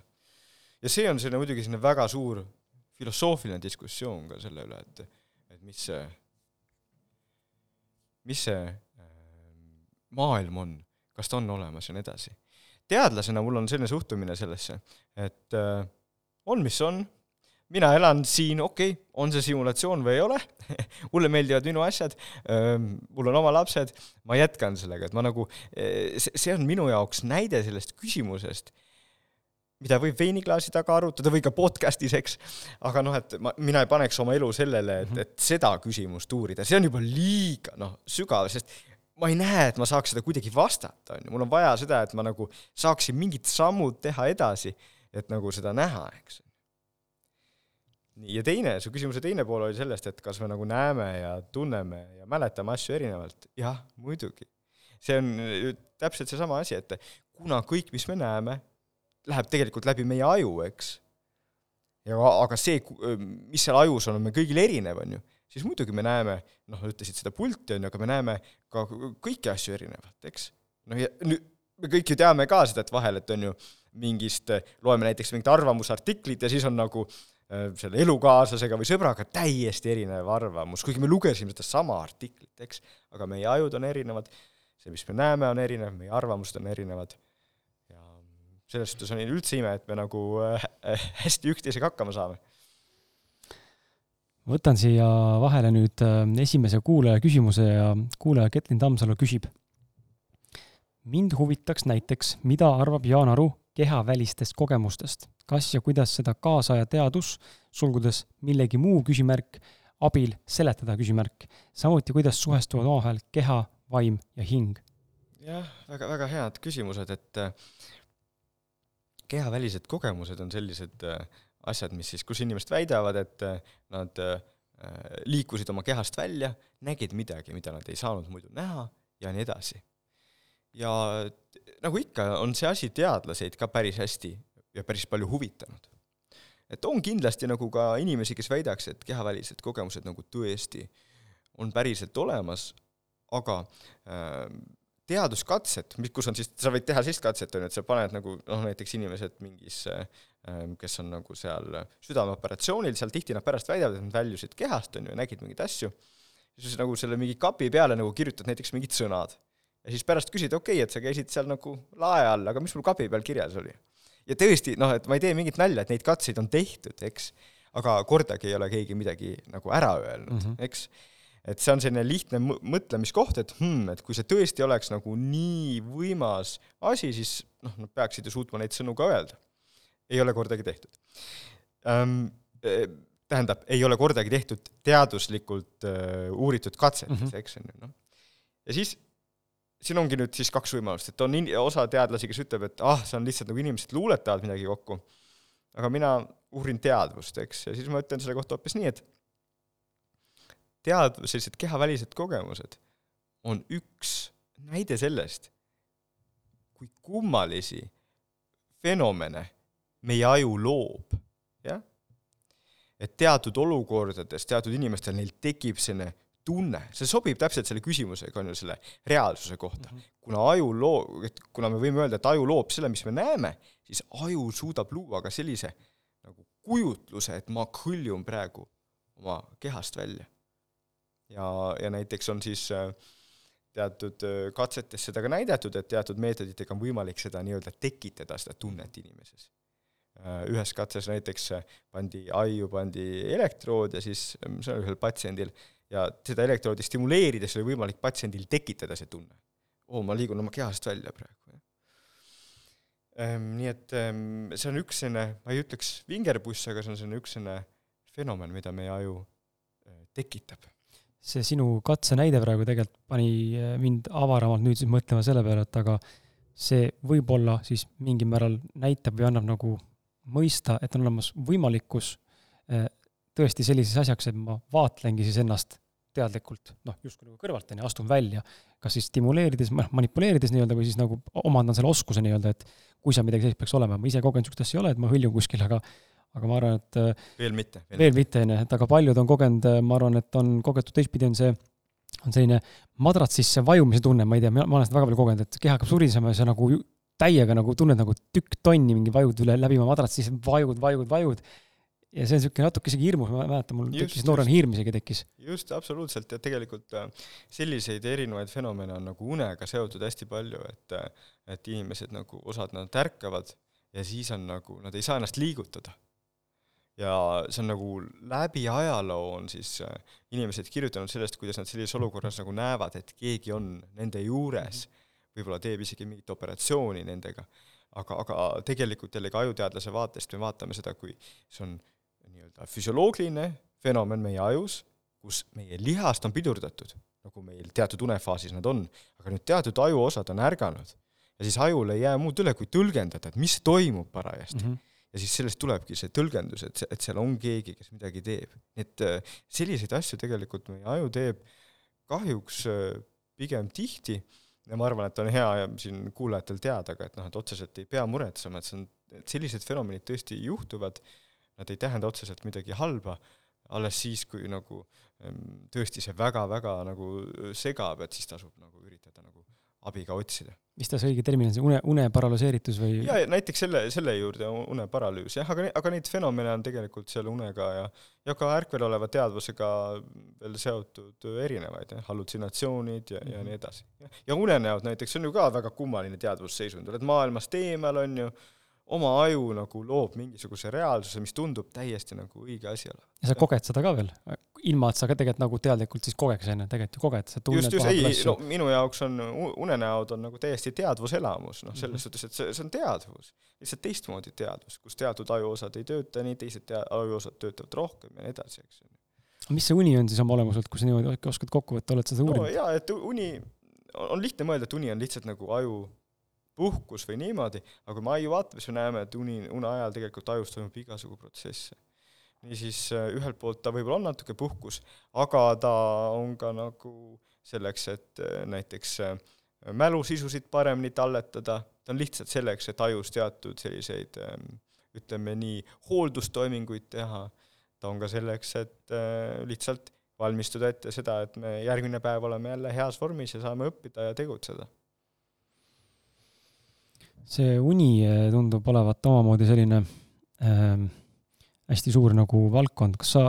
ja see on selline muidugi selline väga suur filosoofiline diskussioon ka selle üle, et, et mis see, mis see maailm on, kas ta on olemas ja nii edasi. teadlasena mul on selline suhtumine sellesse, et äh, on, mis on. Mina elan siin, okei okay,, on see simulatsioon või ei ole. [LAUGHS] Mulle meeldivad minu asjad, mul on oma lapsed, ma jätkan sellega, et ma nagu, see on minu jaoks näide sellest küsimusest, mida võib veiniklaasi taga arutada või ka podcast'is, eks, aga noh, et ma, mina ei paneks oma elu sellele, et, et seda küsimust uurida, see on juba liiga noh, sügav, sest ma ei näe, et ma saaks seda kuidagi vastata, on ju, mul on vaja seda, et ma nagu saaksin mingid sammud teha edasi, et nagu seda näha, eks nii, ja teine, su küsimuse teine pool oli sellest, et kas me nagu näeme ja tunneme ja mäletame asju erinevalt. jah, muidugi. see on täpselt seesama asi, et kuna kõik, mis me näeme, läheb tegelikult läbi meie aju, eks, ja aga see, mis seal ajus on, on meil kõigil erinev, on ju, siis muidugi me näeme, noh, ütlesid seda pulti, on ju, aga me näeme ka kõiki asju erinevalt, eks. noh, ja nüüd me kõik ju teame ka seda, et vahel, et on ju mingist, loeme näiteks mingit arvamusartiklit ja siis on nagu äh, Äh, selle elukaaslasega või sõbraga täiesti erinev arvamus, kuigi me lugesime sedasama artiklit, eks, aga meie ajud on erinevad, see, mis me näeme, on erinev, meie arvamused on erinevad ja selles suhtes on üldse ime, et me nagu äh, hästi üksteisega hakkama saame. Võtan siia vahele nüüd äh, esimese kuulaja küsimuse ja kuulaja Ketlin Tammsalu küsib. mind huvitaks näiteks, mida arvab Jaan Aru kehavälistest kogemustest kas ja kuidas seda kaasaja teadus, sulgudes millegi muu küsimärk, abil seletada küsimärk, samuti kuidas suhestuvad omavahel keha, vaim ja hing? jah, väga, väga head küsimused, et äh, kehavälised kogemused on sellised äh, asjad, mis siis, kus inimesed väidavad, et äh, nad liikusid oma kehast välja, nägid midagi, mida nad ei saanud muidu näha ja nii edasi. ja nagu ikka, on see asi teadlaseid ka päris hästi ja päris palju huvitanud. et on kindlasti nagu ka inimesi, kes väidaks, et kehavälised kogemused nagu tõesti on päriselt olemas, aga äh, teaduskatset, mis, kus on siis, sa võid teha sellist katset, on ju, et sa paned nagu noh, näiteks inimesed mingisse äh,, kes on nagu seal südameoperatsioonil, seal tihti nad pärast väidavad, et nad väljusid kehast, on ju, nägid mingeid asju, siis nagu selle mingi kapi peale nagu kirjutad näiteks mingid sõnad. ja siis pärast küsid, okei okay,, et sa käisid seal nagu lae all, aga mis mul kapi peal kirjas oli? ja tõesti, noh, et ma ei tee mingit nalja, et neid katseid on tehtud, eks, aga kordagi ei ole keegi midagi nagu ära öelnud mm, -hmm. eks. et see on selline lihtne mõtlemiskoht, et hmm, et kui see tõesti oleks nagu nii võimas asi, siis noh, nad peaksid ju suutma neid sõnu ka öelda. Ei ole kordagi tehtud ähm, tähendab, ei ole kordagi tehtud teaduslikult äh, uuritud katsetes mm, -hmm. eks on ju, noh. ja siis siin ongi nüüd siis kaks võimalust, et on in-, osa teadlasi, kes ütleb, et ah, see on lihtsalt nagu inimesed luuletavad midagi kokku, aga mina uurin teadvust, eks, ja siis ma ütlen selle kohta hoopis nii, et tead-, sellised kehavälised kogemused on üks näide sellest, kui kummalisi fenomene meie aju loob, jah. et teatud olukordades teatud inimestel, neil tekib selline tunne, see sobib täpselt selle küsimusega, on ju, selle reaalsuse kohta mm. -hmm. kuna aju loo-, et kuna me võime öelda, et aju loob selle, mis me näeme, siis aju suudab luua ka sellise nagu kujutluse, et ma kõljun praegu oma kehast välja. ja, ja näiteks on siis äh, teatud äh, katsetes seda ka näidatud, et teatud meetoditega on võimalik seda nii-öelda tekitada, seda tunnet inimeses. Äh, ühes katses näiteks pandi aiu, pandi elektrood ja siis see on ühel patsiendil ja seda elektroodi stimuleerides oli võimalik patsiendil tekitada see tunne. oo, ma liigun oma kehast välja praegu. Ehm, nii et ehm, see on üks selline, ma ei ütleks vingerpuss, aga see on selline üks selline fenomen, mida meie aju äh, tekitab. see sinu katse näide praegu tegelikult pani äh, mind avaramalt nüüd siis mõtlema selle peale, et aga see võib-olla siis mingil määral näitab või annab nagu mõista, et on olemas võimalikkus äh, tõesti sellises asjaks, et ma vaatlengi siis ennast teadlikult, noh, justkui nagu kõrvalt, on ju, astun välja, kas siis stimuleerides, manipuleerides nii-öelda või siis nagu omandan selle oskuse nii-öelda, et kui seal midagi sellist peaks olema, ma ise kogenud niisugust asja ei ole, et ma hõljun kuskil, aga aga ma arvan, et veel mitte. veel mitte, on ju, et aga paljud on kogenud, ma arvan, et on kogetud teistpidi, on see, on selline madratsisse vajumise tunne, ma ei tea, ma olen seda väga palju kogenud, et keha hakkab surisema ja sa nagu täiega nagu tunned nagu tükk tonni mingi vajud üle läbi oma madratsi, siis vajud, vajud, vajud ja see on niisugune natuke isegi hirmus, ma mäletan, mul just, tekkis noorena hirm isegi tekkis. just, absoluutselt, ja tegelikult äh, selliseid erinevaid fenomene on nagu unega seotud hästi palju, et äh, et inimesed nagu, osad nad ärkavad ja siis on nagu, nad ei saa ennast liigutada. ja see on nagu läbi ajaloo on siis äh, inimesed kirjutanud sellest, kuidas nad sellises olukorras nagu näevad, et keegi on nende juures, võib-olla teeb isegi mingit operatsiooni nendega aga, aga tegelikult jällegi ajuteadlase vaatest me vaatame seda, kui see on nii-öelda füsioloogiline fenomen meie ajus, kus meie lihast on pidurdatud, nagu meil teatud unefaasis nad on, aga nüüd teatud ajuosad on ärganud ja siis ajul ei jää muud üle, kui tõlgendada, et mis toimub parajasti mm. -hmm. ja siis sellest tulebki see tõlgendus, et et seal on keegi, kes midagi teeb. et äh, selliseid asju tegelikult meie aju teeb kahjuks äh, pigem tihti ja ma arvan, et on hea siin kuulajatel teada ka, et noh, et otseselt ei pea muretsema, et see on, et sellised fenomenid tõesti juhtuvad nad ei tähenda otseselt midagi halba, alles siis, kui nagu tõesti see väga-väga nagu segab, et siis tasub nagu üritada nagu abi ka otsida. Mis ta see õige termin on, see une, uneparalüseeritus või? jaa, näiteks selle, selle juurde uneparalüüs, jah, aga, aga neid fenomene on tegelikult seal unega ja ja ka ärkvel oleva teadvusega veel seotud erinevaid, jah, hallutsinatsioonid ja mm, -hmm. ja mhm. nii edasi. ja unenäod näiteks on ju ka väga kummaline teadvusseisund, oled maailmast eemal, on ju, oma aju nagu loob mingisuguse reaalsuse, mis tundub täiesti nagu õige asi olevat. ja sa koged seda ka veel, ilma et sa ka tegelikult nagu teadlikult siis kogeks, on ju, tegelikult ju koged, sa tunned just, just, ei, no minu jaoks on unenäod on nagu täiesti teadvuselamus, noh, selles mm -hmm. suhtes, et see, see on teadvus. lihtsalt teistmoodi teadvus, kus teatud ajuosad ei tööta nii, teised tea-, ajuosad töötavad rohkem ja nii edasi, eks ju. mis see uni on siis oma olemuselt, kui sa niimoodi oskad kokku võtta, oled sa seda uurinud no,? jaa, et uni, on lihtne mõelda, et uni on lihtsalt nagu aju puhkus või niimoodi, aga kui me aju vaatame, siis me näeme, et uni, une ajal tegelikult ajus toimub igasugu protsesse. niisiis äh, ühelt poolt ta võib-olla on natuke puhkus, aga ta on ka nagu selleks, et äh, näiteks äh, mälusisusid paremini talletada, ta on lihtsalt selleks, et ajus teatud selliseid ähm, ütleme nii, hooldustoiminguid teha, ta on ka selleks, et lihtsalt valmistuda ette seda, et me järgmine päev oleme jälle heas vormis ja saame õppida ja tegutseda see uni eh, tundub olevat omamoodi selline äh, hästi suur nagu valdkond, kas sa,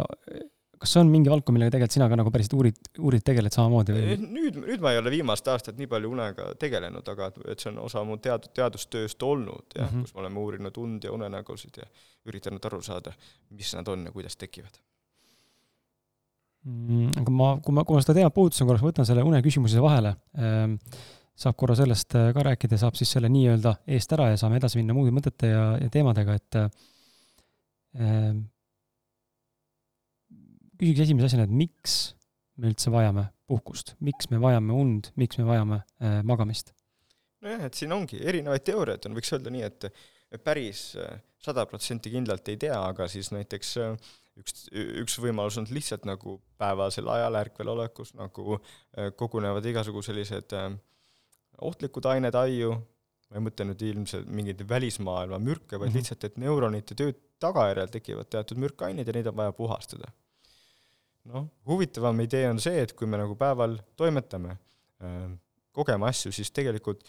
kas see on mingi valdkond, millega tegelikult sina ka nagu päriselt uurid, uurid, tegeled samamoodi või? nüüd, nüüd ma ei ole viimased aastad nii palju unega tegelenud, aga et see on osa mu tead-, teadustööst olnud jah mm, -hmm. kus me oleme uurinud und ja unenägusid ja üritanud aru saada, mis nad on ja kuidas tekivad mm,. aga ma, kui ma, kui ma seda teemat puudutasin korraks, võtan selle uneküsimuse vahele ähm, saab korra sellest äh, ka rääkida, saab siis selle nii-öelda eest ära ja saame edasi minna muude mõtete ja, ja teemadega, et äh, küsiks esimese asjana, et miks me üldse vajame puhkust, miks me vajame und, miks me vajame äh, magamist? nojah, et siin ongi erinevaid teooriaid on, võiks öelda nii, et päris äh, sada protsenti kindlalt ei tea, aga siis näiteks äh, üks, üks võimalus on lihtsalt nagu päevasel ajal ärkvel olekus nagu kogunevad igasugu sellised äh, ohtlikud ained aiu, ma ei mõtle nüüd ilmselt mingeid välismaailma mürke, vaid mm -hmm. lihtsalt, et neuronite töö tagajärjel tekivad teatud mürkained ja neid on vaja puhastada. noh, huvitavam idee on see, et kui me nagu päeval toimetame äh,, kogeme asju, siis tegelikult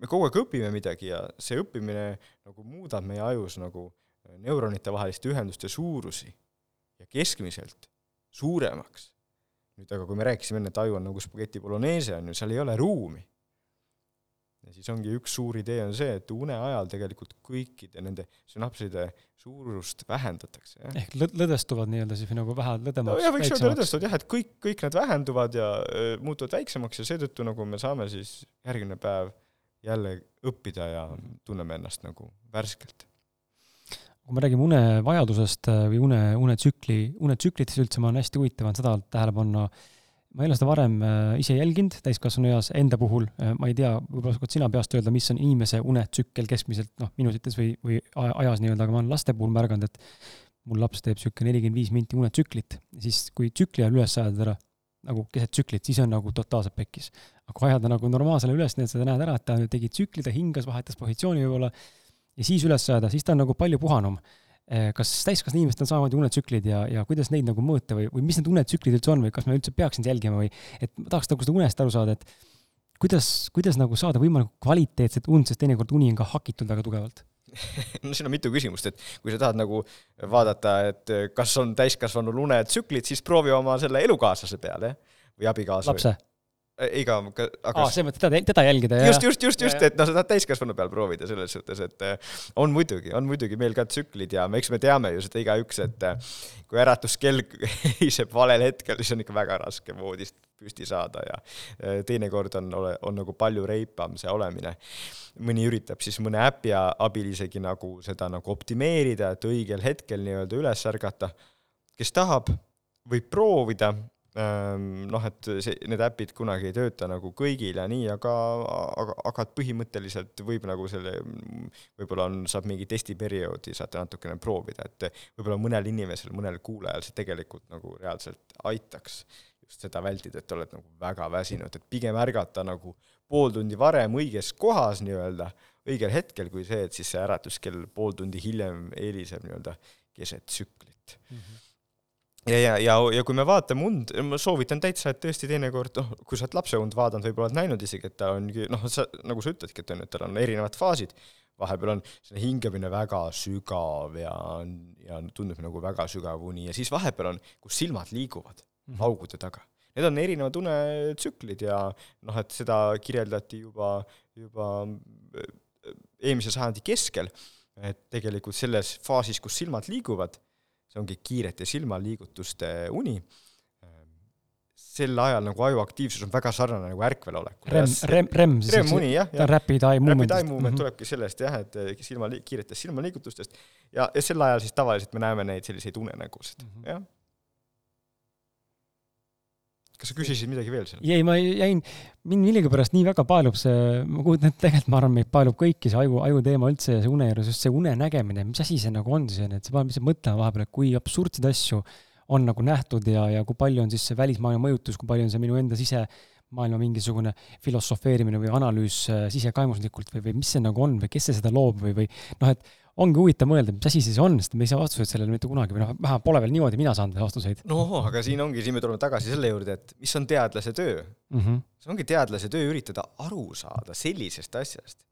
me kogu aeg õpime midagi ja see õppimine nagu muudab meie ajus nagu neuronite vaheliste ühenduste suurusi ja keskmiselt suuremaks. nüüd aga kui me rääkisime enne, et aju on nagu spaghetti bolognese, on ju, seal ei ole ruumi ja siis ongi üks suur idee on see, et une ajal tegelikult kõikide nende sünapside suurust vähendatakse, jah. ehk lõ-, lõdvestuvad nii-öelda siis või nagu vähe lõdvemaks? nojah, võiks öelda lõdvestuvad jah, et kõik, kõik need vähenduvad ja öö, muutuvad väiksemaks ja seetõttu nagu me saame siis järgmine päev jälle õppida ja tunneme ennast nagu värskelt. kui me räägime unevajadusest või une, unetsükli, unetsüklitest üldse, ma olen hästi huvitav on seda tähele panna äh, ma ei ole seda varem äh, ise jälginud täiskasvanu eas enda puhul, äh, ma ei tea, võib-olla oskad sina peast öelda, mis on inimese unetsükkel keskmiselt noh, minutites või, või ajas nii-öelda, aga ma olen laste puhul märganud, et mul laps teeb niisugune nelikümmend viis minti unetsüklit, siis kui tsükli ajal üles ajada teda nagu keset tsüklit, siis on nagu totaalselt pekkis. aga kui ajada nagu normaalsele üles, nii et sa näed ära, et ta tegi tsükli, ta hingas, vahetas positsiooni võib-olla, ja siis üles ajada, siis ta on nagu palju puhanum kas täiskasvanud inimestel on samamoodi unetsüklid ja, ja kuidas neid nagu mõõta või, või mis need unetsüklid üldse on või kas me üldse peaks neid jälgima või et ma tahaks nagu seda unest aru saada, et kuidas, kuidas nagu saada võimalikult kvaliteetset und, sest teinekord uni on ka hakitud väga tugevalt [LAUGHS] no siin on mitu küsimust, et kui sa tahad nagu vaadata, et kas on täiskasvanul unetsüklid, siis proovi oma selle elukaaslase peale või abikaasa. lapse ei ka, aga aa, selles mõttes teda, teda jälgida ja just, just, just, just, et noh, sa tahad täiskasvanu peal proovida selles suhtes, et eh, on muidugi, on muidugi meil ka tsüklid ja eks me teame ju seda igaüks, et eh, kui äratuskell [LAUGHS] heiseb valel hetkel, siis on ikka väga raske voodist püsti saada ja teinekord on, on nagu palju reipam see olemine. mõni üritab siis mõne äpi abil isegi nagu seda nagu optimeerida, et õigel hetkel nii-öelda üles ärgata. kes tahab, võib proovida noh, et see, need äpid kunagi ei tööta nagu kõigil ja nii, aga, aga, aga põhimõtteliselt võib nagu selle, võib-olla on, saab mingi testiperioodi, saate natukene proovida, et võib-olla mõnel inimesel, mõnel kuulajal see tegelikult nagu reaalselt aitaks just seda vältida, et oled nagu väga väsinud, et pigem ärgata nagu pool tundi varem õiges kohas nii-öelda, õigel hetkel, kui see, et siis see äratuskell pool tundi hiljem eeliseb nii-öelda keset tsüklit mm. -hmm ja, ja, ja, ja kui me vaatame und, ma soovitan täitsa, et tõesti teinekord, noh, kui sa oled lapse und vaadanud, võib-olla oled näinud isegi, et ta ongi, noh, sa, nagu sa ütledki, et on, et tal on erinevad faasid, vahepeal on selle hingamine väga sügav ja, ja tundub nagu väga sügav uni ja siis vahepeal on, kus silmad liiguvad mm -hmm. augude taga. Need on erinevad unetsüklid ja noh, et seda kirjeldati juba, juba äh, eelmise sajandi keskel, et tegelikult selles faasis, kus silmad liiguvad see ongi kiirete silmaliigutuste uni, sel ajal nagu aju aktiivsus on väga sarnane nagu ärkvel olekul. REM, REM, REM siis REM uni jah, jah. Rapid eye movement. Rapid eye movement mm -hmm. tulebki sellest jah, et eh, silma, kiiretest silmaliigutustest ja, ja sel ajal siis tavaliselt me näeme neid selliseid unenägusid mm, -hmm. jah kas sa küsisid midagi veel seal? ei, ma jäin, mind millegipärast nii väga paelub see, ma kujutan ette, tegelikult ma arvan, meid paelub kõiki see aju, aju teema üldse ja see une juures, just see une nägemine, mis asi see nagu on siis, et sa paned lihtsalt mõtlema vahepeal, et kui absurdseid asju on nagu nähtud ja, ja kui palju on siis see välismaailma mõjutus, kui palju on see minu enda sisemaailma mingisugune filosofeerimine või analüüs äh, sisekaimuslikult või, või mis see nagu on või kes see seda loob või, või noh, et ongi huvitav mõelda, mis asi see on, sest me ei saa vastuseid sellele mitte kunagi või noh, vähemalt pole veel niimoodi mina saanud vastuseid. no aga siin ongi, siin me tuleme tagasi selle juurde, et mis on teadlase töö mm. -hmm. see ongi teadlase töö üritada aru saada sellisest asjast.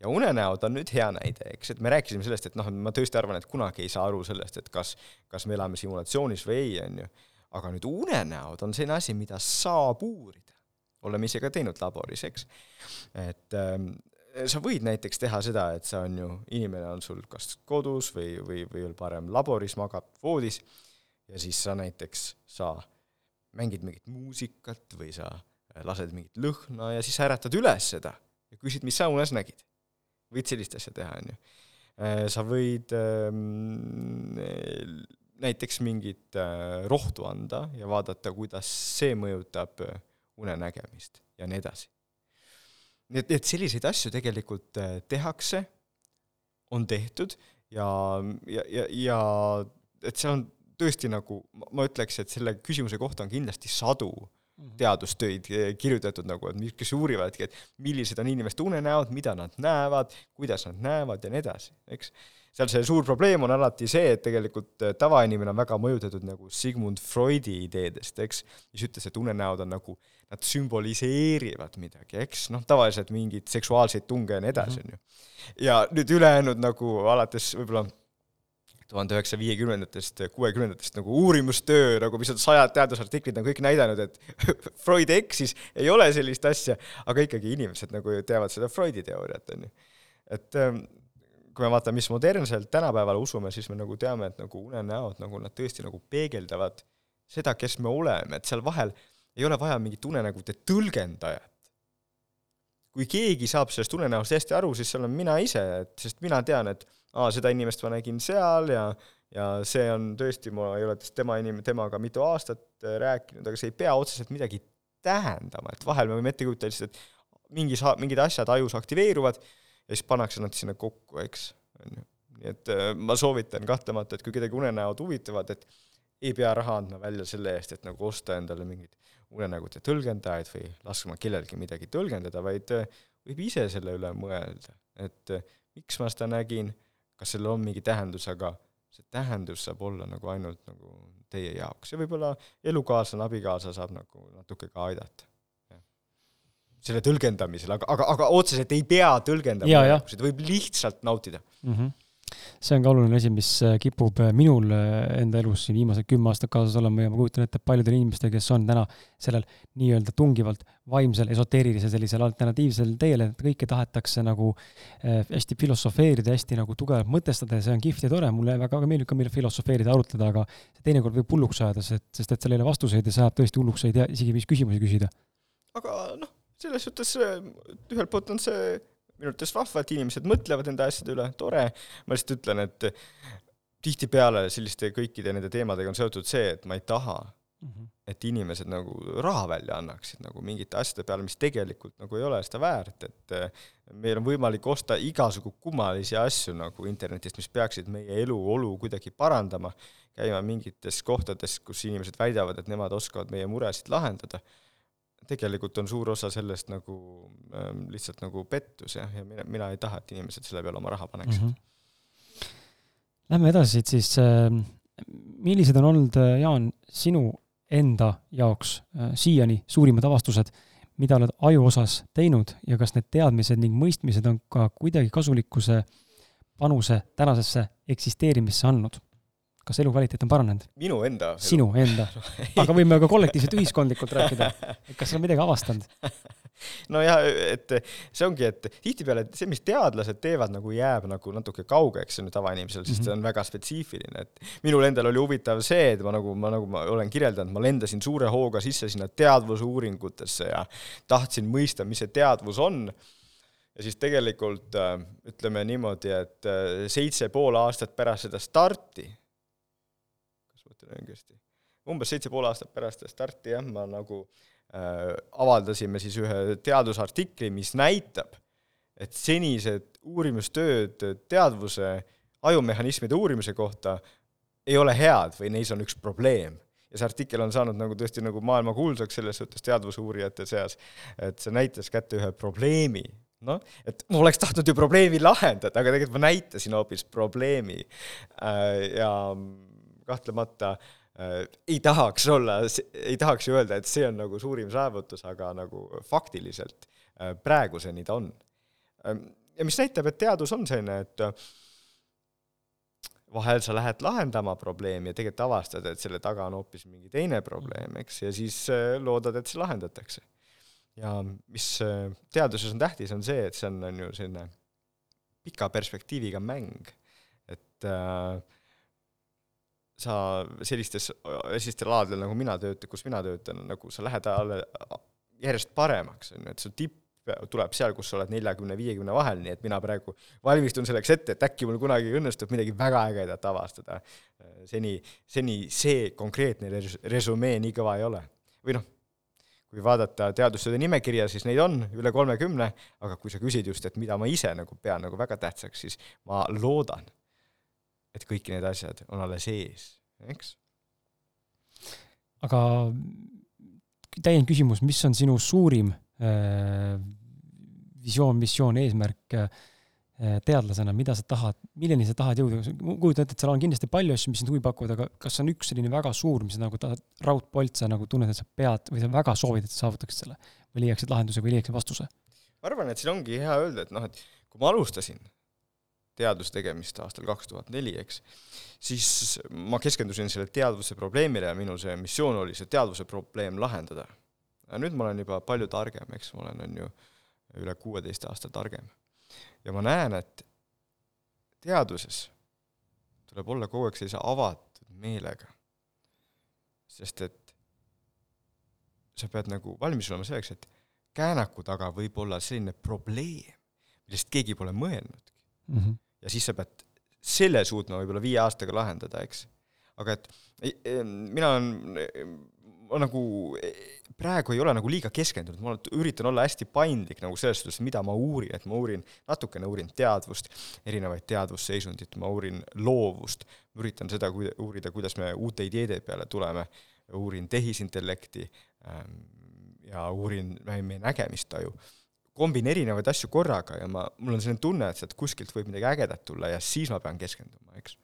ja unenäod on nüüd hea näide, eks, et me rääkisime sellest, et noh, ma tõesti arvan, et kunagi ei saa aru sellest, et kas, kas me elame simulatsioonis või ei, on ju. aga nüüd unenäod on selline asi, mida saab uurida. oleme ise ka teinud laboris, eks. et ähm, sa võid näiteks teha seda, et sa on ju, inimene on sul kas kodus või, või, või veel parem laboris, magab voodis ja siis sa näiteks, sa mängid mingit muusikat või sa lased mingit lõhna ja siis äratad üles seda ja küsid, mis sa unes nägid. võid sellist asja teha, on ju. Äh, sa võid ähm, näiteks mingit äh, rohtu anda ja vaadata, kuidas see mõjutab äh, unenägemist ja nii edasi nii et, et selliseid asju tegelikult äh, tehakse, on tehtud ja, ja, ja, ja et see on tõesti nagu, ma ütleks, et selle küsimuse kohta on kindlasti sadu mhm. teadustöid äh, kirjutatud nagu, et mis, kes uurivadki, et millised on inimeste unenäod, mida nad näevad, kuidas nad näevad ja nii edasi, eks. Seal see suur probleem on alati see, et tegelikult äh, tavainimene on väga mõjutatud nagu Sigmund Freudi ideedest, eks, mis ütles, et unenäod on nagu nad sümboliseerivad midagi, eks, noh, tavaliselt mingeid seksuaalseid tunge ja nii edasi, mhm. on ju. ja nüüd ülejäänud nagu alates võib-olla tuhande üheksasaja viiekümnendatest, kuuekümnendatest nagu uurimustöö, nagu mis on sajad teadusartiklid on kõik näidanud, et [LAUGHS] Freud eksis, ei ole sellist asja, aga ikkagi inimesed nagu teavad seda Freudi teooriat, on ju. et ähm, kui me vaatame, mis modernselt tänapäeval usume, siis me nagu teame, et nagu unenäod, nagu nad tõesti nagu peegeldavad seda, kes me oleme, et seal vahel ei ole vaja mingit unenägude tõlgendajat. kui keegi saab sellest unenäost hästi aru, siis see olen mina ise, et sest mina tean, et aa, seda inimest ma nägin seal ja ja see on tõesti, ma ei ole tema inim-, temaga mitu aastat äh, rääkinud, aga see ei pea otseselt midagi tähendama, et vahel me võime ette kujutada lihtsalt, et mingi sa-, mingid asjad ajus aktiveeruvad ja siis pannakse nad sinna kokku, eks, on ju. nii et äh, ma soovitan kahtlemata, et kui kedagi unenäod huvitavad, et ei pea raha andma välja selle eest, et nagu osta endale mingid unenägude tõlgendajaid või laskma kellelgi midagi tõlgendada, vaid äh, võib ise selle üle mõelda, et äh, miks ma seda nägin, kas sellel on mingi tähendus, aga see tähendus saab olla nagu ainult nagu teie jaoks ja võib-olla elukaaslane, abikaasa saab nagu natuke ka aidata. Selle tõlgendamisel, aga, aga, aga otseselt ei pea tõlgendama, seda võib lihtsalt nautida mm. -hmm see on ka oluline asi, mis äh, kipub äh, minul äh, enda elus siin viimased kümme aastat kaasas olema ja ma kujutan ette, et paljudel inimestel, kes on täna sellel nii-öelda tungivalt vaimsel, esoteerilisel, sellisel alternatiivsel teel, et kõike tahetakse nagu hästi filosofeerida, hästi nagu tugevalt mõtestada ja see on kihvt ja tore, mulle väga meeldib ka meil filosofeerida, arutleda, aga teinekord võib hulluks ajada, sest, sest et seal ei ole vastuseid ja see ajab tõesti hulluks, ei tea isegi, mis küsimusi küsida. aga noh, selles suhtes ühelt poolt on see minu arvates vahva, et inimesed mõtlevad nende asjade üle, tore, ma lihtsalt ütlen, et tihtipeale selliste kõikide nende teemadega on seotud see, et ma ei taha mm, -hmm. et inimesed nagu raha välja annaksid nagu mingite asjade peale, mis tegelikult nagu ei ole seda väärt, et eh, meil on võimalik osta igasugu kummalisi asju nagu internetist, mis peaksid meie eluolu kuidagi parandama, käima mingites kohtades, kus inimesed väidavad, et nemad oskavad meie muresid lahendada tegelikult on suur osa sellest nagu äh, lihtsalt nagu pettus jah, ja mina, mina ei taha, et inimesed selle peale oma raha paneksid mm. -hmm. Lähme edasi siit siis äh,, millised on olnud, äh, Jaan, sinu enda jaoks äh, siiani suurimad avastused, mida oled aju osas teinud ja kas need teadmised ning mõistmised on ka kuidagi kasulikkuse panuse tänasesse eksisteerimisse andnud? Kas elukvaliteet on paranenud? minu enda sinu enda aga võime ka kollektiivselt ühiskondlikult rääkida, et kas sa oled midagi avastanud? [LAUGHS] nojah, et see ongi, et tihtipeale see, mis teadlased teevad, nagu jääb nagu natuke kaugeks ju tavainimesel, sest mm -hmm. see on väga spetsiifiline, et minul endal oli huvitav see, et ma nagu, ma nagu ma olen kirjeldanud, ma lendasin suure hooga sisse sinna teadvusuuringutesse ja tahtsin mõista, mis see teadvus on ja siis tegelikult äh, ütleme niimoodi, et äh, seitse pool aastat pärast seda starti õigesti. umbes seitse pool aastat pärast starti jah, ma nagu äh, avaldasime siis ühe teadusartikli, mis näitab, et senised uurimustööd teadvuse ajumehhanismide uurimise kohta ei ole head või neis on üks probleem. ja see artikkel on saanud nagu tõesti nagu maailmakuulsaks selles suhtes teadvusuurijate seas, et see näitas kätte ühe probleemi, noh, et ma oleks tahtnud ju probleemi lahendada, aga tegelikult ma näitasin hoopis probleemi äh, ja kahtlemata äh, ei tahaks olla, ei tahaks ju öelda, et see on nagu suurim saavutus, aga nagu faktiliselt äh, praeguseni ta on ähm,. ja mis näitab, et teadus on selline, et äh, vahel sa lähed lahendama probleemi ja tegelikult avastad, et selle taga on hoopis mingi teine probleem, eks, ja siis äh, loodad, et see lahendatakse. ja mis äh, teaduses on tähtis, on see, et see on, on ju selline pika perspektiiviga mäng, et äh, sa sellistes, sellistel aladel, nagu mina töötan, kus mina töötan, nagu sa lähed alle järjest paremaks, on ju, et su tipp tuleb seal, kus sa oled neljakümne, viiekümne vahel, nii et mina praegu valmistun selleks ette, et äkki mul kunagi õnnestub midagi väga ägedat avastada. seni, seni see konkreetne res-, resümee nii kõva ei ole. või noh, kui vaadata teadustööde nimekirja, siis neid on üle kolmekümne, aga kui sa küsid just, et mida ma ise nagu pean nagu väga tähtsaks, siis ma loodan, et kõik need asjad on alles ees, eks. aga täiendav küsimus, mis on sinu suurim Äh, visioon, missioon, eesmärk äh, teadlasena, mida sa tahad, milleni sa tahad jõuda, ma kujutan ette, et seal on kindlasti palju asju, mis sind huvi pakuvad, aga kas on üks selline väga suur, mis nagu tahad, raudpolt, sa nagu tunned, et sa pead või sa väga soovid, et sa saavutaksid selle või leiaksid lahenduse või leiaksid vastuse? ma arvan, et siin ongi hea öelda, et noh, et kui ma alustasin teaduse tegemist aastal kaks tuhat neli, eks, siis ma keskendusin selle teadvuse probleemile ja minu see missioon oli see teadvuse probleem lahendada aga nüüd ma olen juba palju targem, eks, ma olen, on ju, üle kuueteist aasta targem. ja ma näen, et teaduses tuleb olla kogu aeg sellise avatud meelega. sest et sa pead nagu valmis olema selleks, et käänaku taga võib olla selline probleem, millest keegi pole mõelnudki mm. -hmm. Ja siis sa pead selle suutma võib-olla viie aastaga lahendada, eks. aga et mina olen ma nagu praegu ei ole nagu liiga keskendunud, ma üritan olla hästi paindlik nagu selles suhtes, mida ma uurin, et ma uurin, natukene uurin teadvust, erinevaid teadvusseisundit, ma uurin loovust, üritan seda uurida, kuidas me uute ideede peale tuleme, uurin tehisintellekti ja uurin meie nägemistaju. Kombin erinevaid asju korraga ja ma, mul on selline tunne, et sealt kuskilt võib midagi ägedat tulla ja siis ma pean keskenduma, eks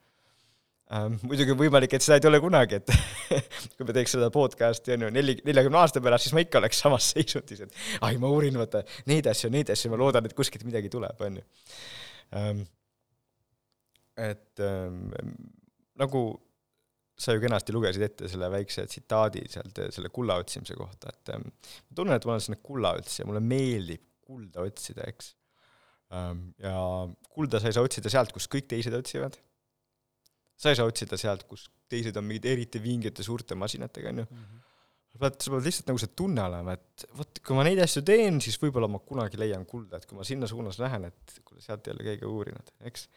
ähm,. muidugi võimalik, et seda ei tule kunagi, et [LAUGHS] kui me teeks seda podcast'i, on ju, neli, neljakümne aasta pärast, siis ma ikka oleks samas seisundis, et ai, ma uurin vaata neid asju, neid asju, ma loodan, et kuskilt midagi tuleb, on ju ähm,. et ähm, nagu sa ju kenasti lugesid ette selle väikse tsitaadi sealt selle kulla otsimise kohta, et ähm, ma tunnen, et ma olen selline kulla otsija, mulle meeldib kulda otsida, eks ähm,. ja kulda sa ei saa otsida sealt, kus kõik teised otsivad sa ei saa otsida sealt, kus teised on mingid eriti vingete suurte masinatega, on ju. sa pead, sa pead lihtsalt nagu see tunne olema, et vot, kui ma neid asju teen, siis võib-olla ma kunagi leian kulda, et kui ma sinna suunas lähen, et kuule, sealt ei ole keegi uurinud, eks.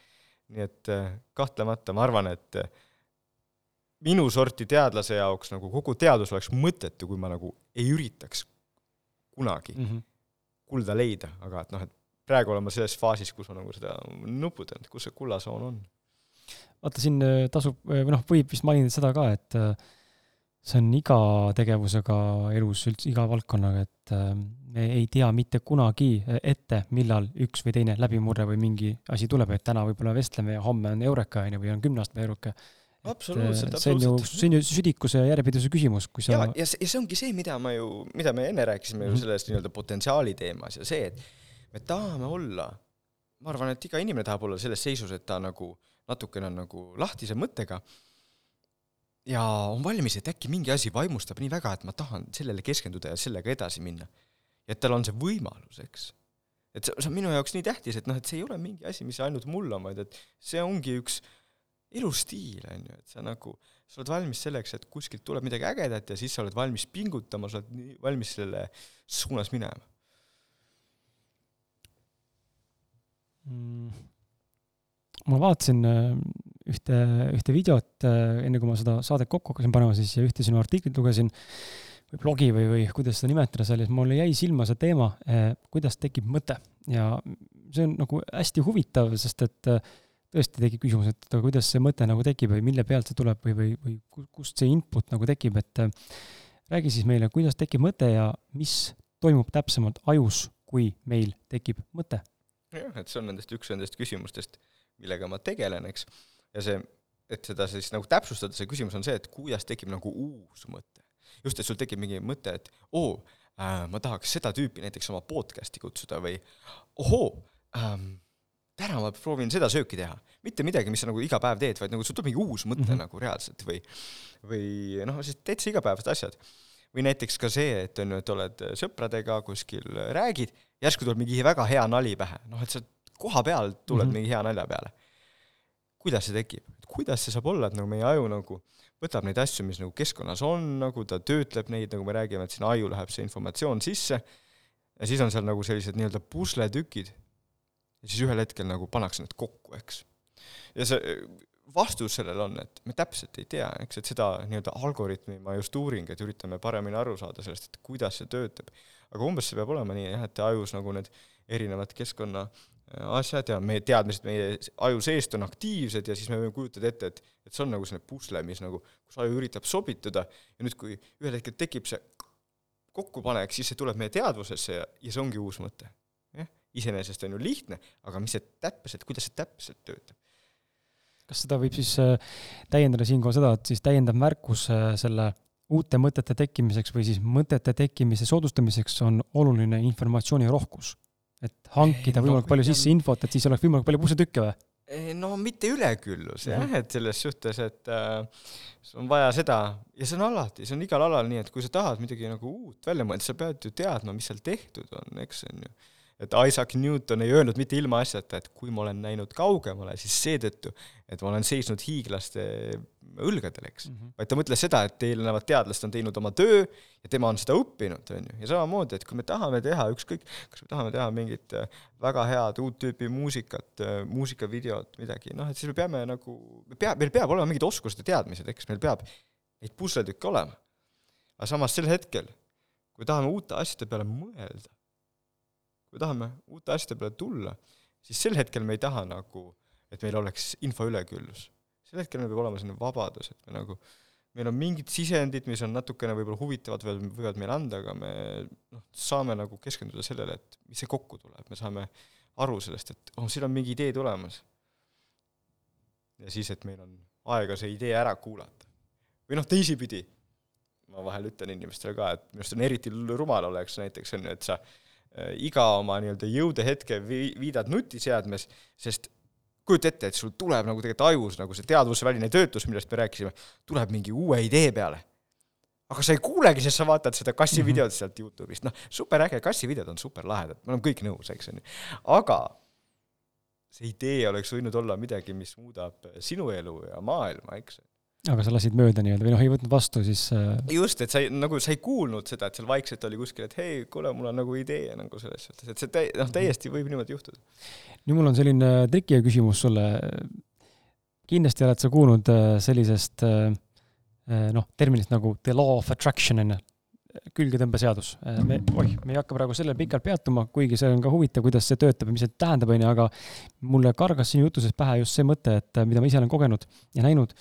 nii et äh, kahtlemata ma arvan, et äh, minu sorti teadlase jaoks nagu kogu teadus oleks mõttetu, kui ma nagu ei üritaks kunagi mm -hmm. Kulda leida, aga et noh, et praegu olen ma selles faasis, kus ma nagu seda nuputan, et kus see kullasoon on vaata siin äh, tasub, äh, või noh, võib vist mainida seda ka, et äh, see on iga tegevusega elus, üldse iga valdkonnaga, et me ei tea mitte kunagi ette, millal üks või teine läbimurre või mingi asi tuleb, et täna võib-olla vestleme ja homme on Eureka, on ju, või on kümne aasta Eureka. Absoluutselt, on ju, see on ju südikuse ja järjepidevuse küsimus, kui sa ja, ja see, ja see ongi see, mida ma ju, mida me enne rääkisime mm -hmm. ju mhm. sellest nii-öelda potentsiaali teemas ja see, et me tahame olla, ma arvan, et iga inimene tahab olla selles seisus, et ta nagu äh, natukene on nagu lahtise mõttega ja on valmis, et äkki mingi asi vaimustab nii väga, et ma tahan sellele keskenduda ja sellega edasi minna. ja et tal on see võimalus, eks. et see, see on minu jaoks nii tähtis, et noh, et see ei ole mingi asi, mis ainult mul on, vaid et see ongi üks elustiil, on ju, et sa nagu, sa oled valmis selleks, et kuskilt tuleb midagi ägedat ja siis sa oled valmis pingutama, sa oled valmis selle suunas minema. Mm. Ma vaatasin äh, ühte, ühte videot, äh, enne kui ma seda saadet kokku hakkasin panema, siis ühte sinu artiklit lugesin või blogi või, või kuidas seda nimetada seal, siis mulle jäi silma see teema, äh, kuidas tekib mõte. Ja see on nagu hästi huvitav, sest et tõesti tekib küsimus, et aga kuidas see mõte nagu tekib või mille pealt see tuleb või, või, või kust see input nagu tekib, et räägi siis meile, kuidas tekib mõte ja mis toimub täpsemalt ajus, kui meil tekib mõte? jah, et see on nendest üks nendest küsimustest millega ma tegelen, eks, ja see, et seda siis nagu täpsustada, see küsimus on see, et kuidas tekib nagu uus mõte. just, et sul tekib mingi mõte, et oo äh,, ma tahaks seda tüüpi näiteks oma podcast'i kutsuda või ohoo ähm,, täna ma proovin seda sööki teha. mitte midagi, mis sa nagu iga päev teed, vaid nagu sul tuleb mingi uus mõte mm -hmm. nagu reaalselt või või noh, siis täitsa igapäevased asjad. või näiteks ka see, et on ju, et oled sõpradega kuskil, räägid, järsku tuleb mingi väga hea nali pähe, noh et sa koha peal tuled mm -hmm. mingi hea nalja peale. kuidas see tekib? kuidas see saab olla, et nagu meie aju nagu võtab neid asju, mis nagu keskkonnas on, nagu ta töötleb neid, nagu me räägime, et sinna aju läheb see informatsioon sisse ja siis on seal nagu sellised nii-öelda pusletükid ja siis ühel hetkel nagu pannakse need kokku, eks. ja see vastus sellele on, et me täpselt ei tea, eks, et seda nii-öelda algoritmi ma just uurin, et üritame paremini aru saada sellest, et kuidas see töötab. aga umbes see peab olema nii jah, et ajus nagu need erinevad keskkonna äh, asjad ja meie teadmised meie aju seest on aktiivsed ja siis me võime kujutada ette, et, et see on nagu selline pusle, mis nagu, kus aju üritab sobituda ja nüüd, kui ühel hetkel tekib see kokkupanek, siis see tuleb meie teadvusesse ja, ja see ongi uus mõte. Iseenesest on ju lihtne, aga mis see täpselt, kuidas see täpselt töötab? kas seda võib siis äh, täiendada siinkohal seda, et siis täiendav märkus äh, selle uute mõtete tekkimiseks või siis mõtete tekkimise soodustamiseks on oluline informatsiooni rohkus? et hankida võimalikult no, palju sisse infot, et siis oleks võimalikult palju pusletükke või? no mitte üleküllus jah, et selles suhtes, et äh, on vaja seda ja see on alati, see on igal alal nii, et kui sa tahad midagi nagu uut välja mõelda, sa pead ju teadma, mis seal tehtud on, eks on ju et Isaac Newton ei öelnud mitte ilmaasjata, et kui ma olen näinud kaugemale, siis seetõttu, et ma olen seisnud hiiglaste õlgadel, eks mm. -hmm. vaid ta mõtles seda, et eelnevad teadlased on teinud oma töö ja tema on seda õppinud, on ju, ja samamoodi, et kui me tahame teha ükskõik, kas me tahame teha mingit äh, väga head uut tüüpi muusikat, äh, muusikavideot, midagi, noh, et siis me peame nagu, me pea, meil peab olema mingid oskused ja teadmised, eks, meil peab neid pusletükke olema. aga samas sel hetkel, kui tahame uute asjade peale mõelda, kui tahame uute asjade peale tulla, siis sel hetkel me ei taha nagu, et meil oleks info üleküllus. sel hetkel meil peab olema selline vabadus, et me nagu, meil on mingid sisendid, mis on natukene võib-olla huvitavad, võivad meile anda, aga me noh, saame nagu keskenduda sellele, et mis see kokku tuleb, me saame aru sellest, et oh, siin on mingi idee tulemas. ja siis, et meil on aega see idee ära kuulata. või noh, teisipidi, ma vahel ütlen inimestele ka, et minu arust on eriti rumal oleks näiteks on ju, et sa Äh, iga oma nii-öelda jõudehetke vi-, viidad nutiseadmes, sest kujuta ette, et sul tuleb nagu tegelikult ajus nagu see teadvusväline töötlus, millest me rääkisime, tuleb mingi uue idee peale. aga sa ei kuulegi, sest sa vaatad seda kassi mhm. videot sealt Youtube'ist, noh, superäge, kassi videod on super lahedad, me oleme kõik nõus, eks on ju. aga see idee oleks võinud olla midagi, mis muudab sinu elu ja maailma, eks aga sa lasid mööda nii-öelda või noh, ei võtnud vastu, siis äh... just, et sa ei, nagu sa ei kuulnud seda, et seal vaikselt oli kuskil, et hei, kuule, mul on nagu idee nagu selles suhtes, et see täi-, noh, täiesti võib niimoodi juhtuda. nüüd mul on selline triki küsimus sulle. kindlasti oled sa kuulnud äh, sellisest äh, äh, noh, terminist nagu the law of attraction on ju, külgetõmbeseadus. me, oih, me ei hakka praegu sellel pikalt peatuma, kuigi see on ka huvitav, kuidas see töötab ja mis see tähendab, on ju, aga mulle kargas sinu jutusest pähe just see mõte, et mida ma ise olen kogenud ja näinud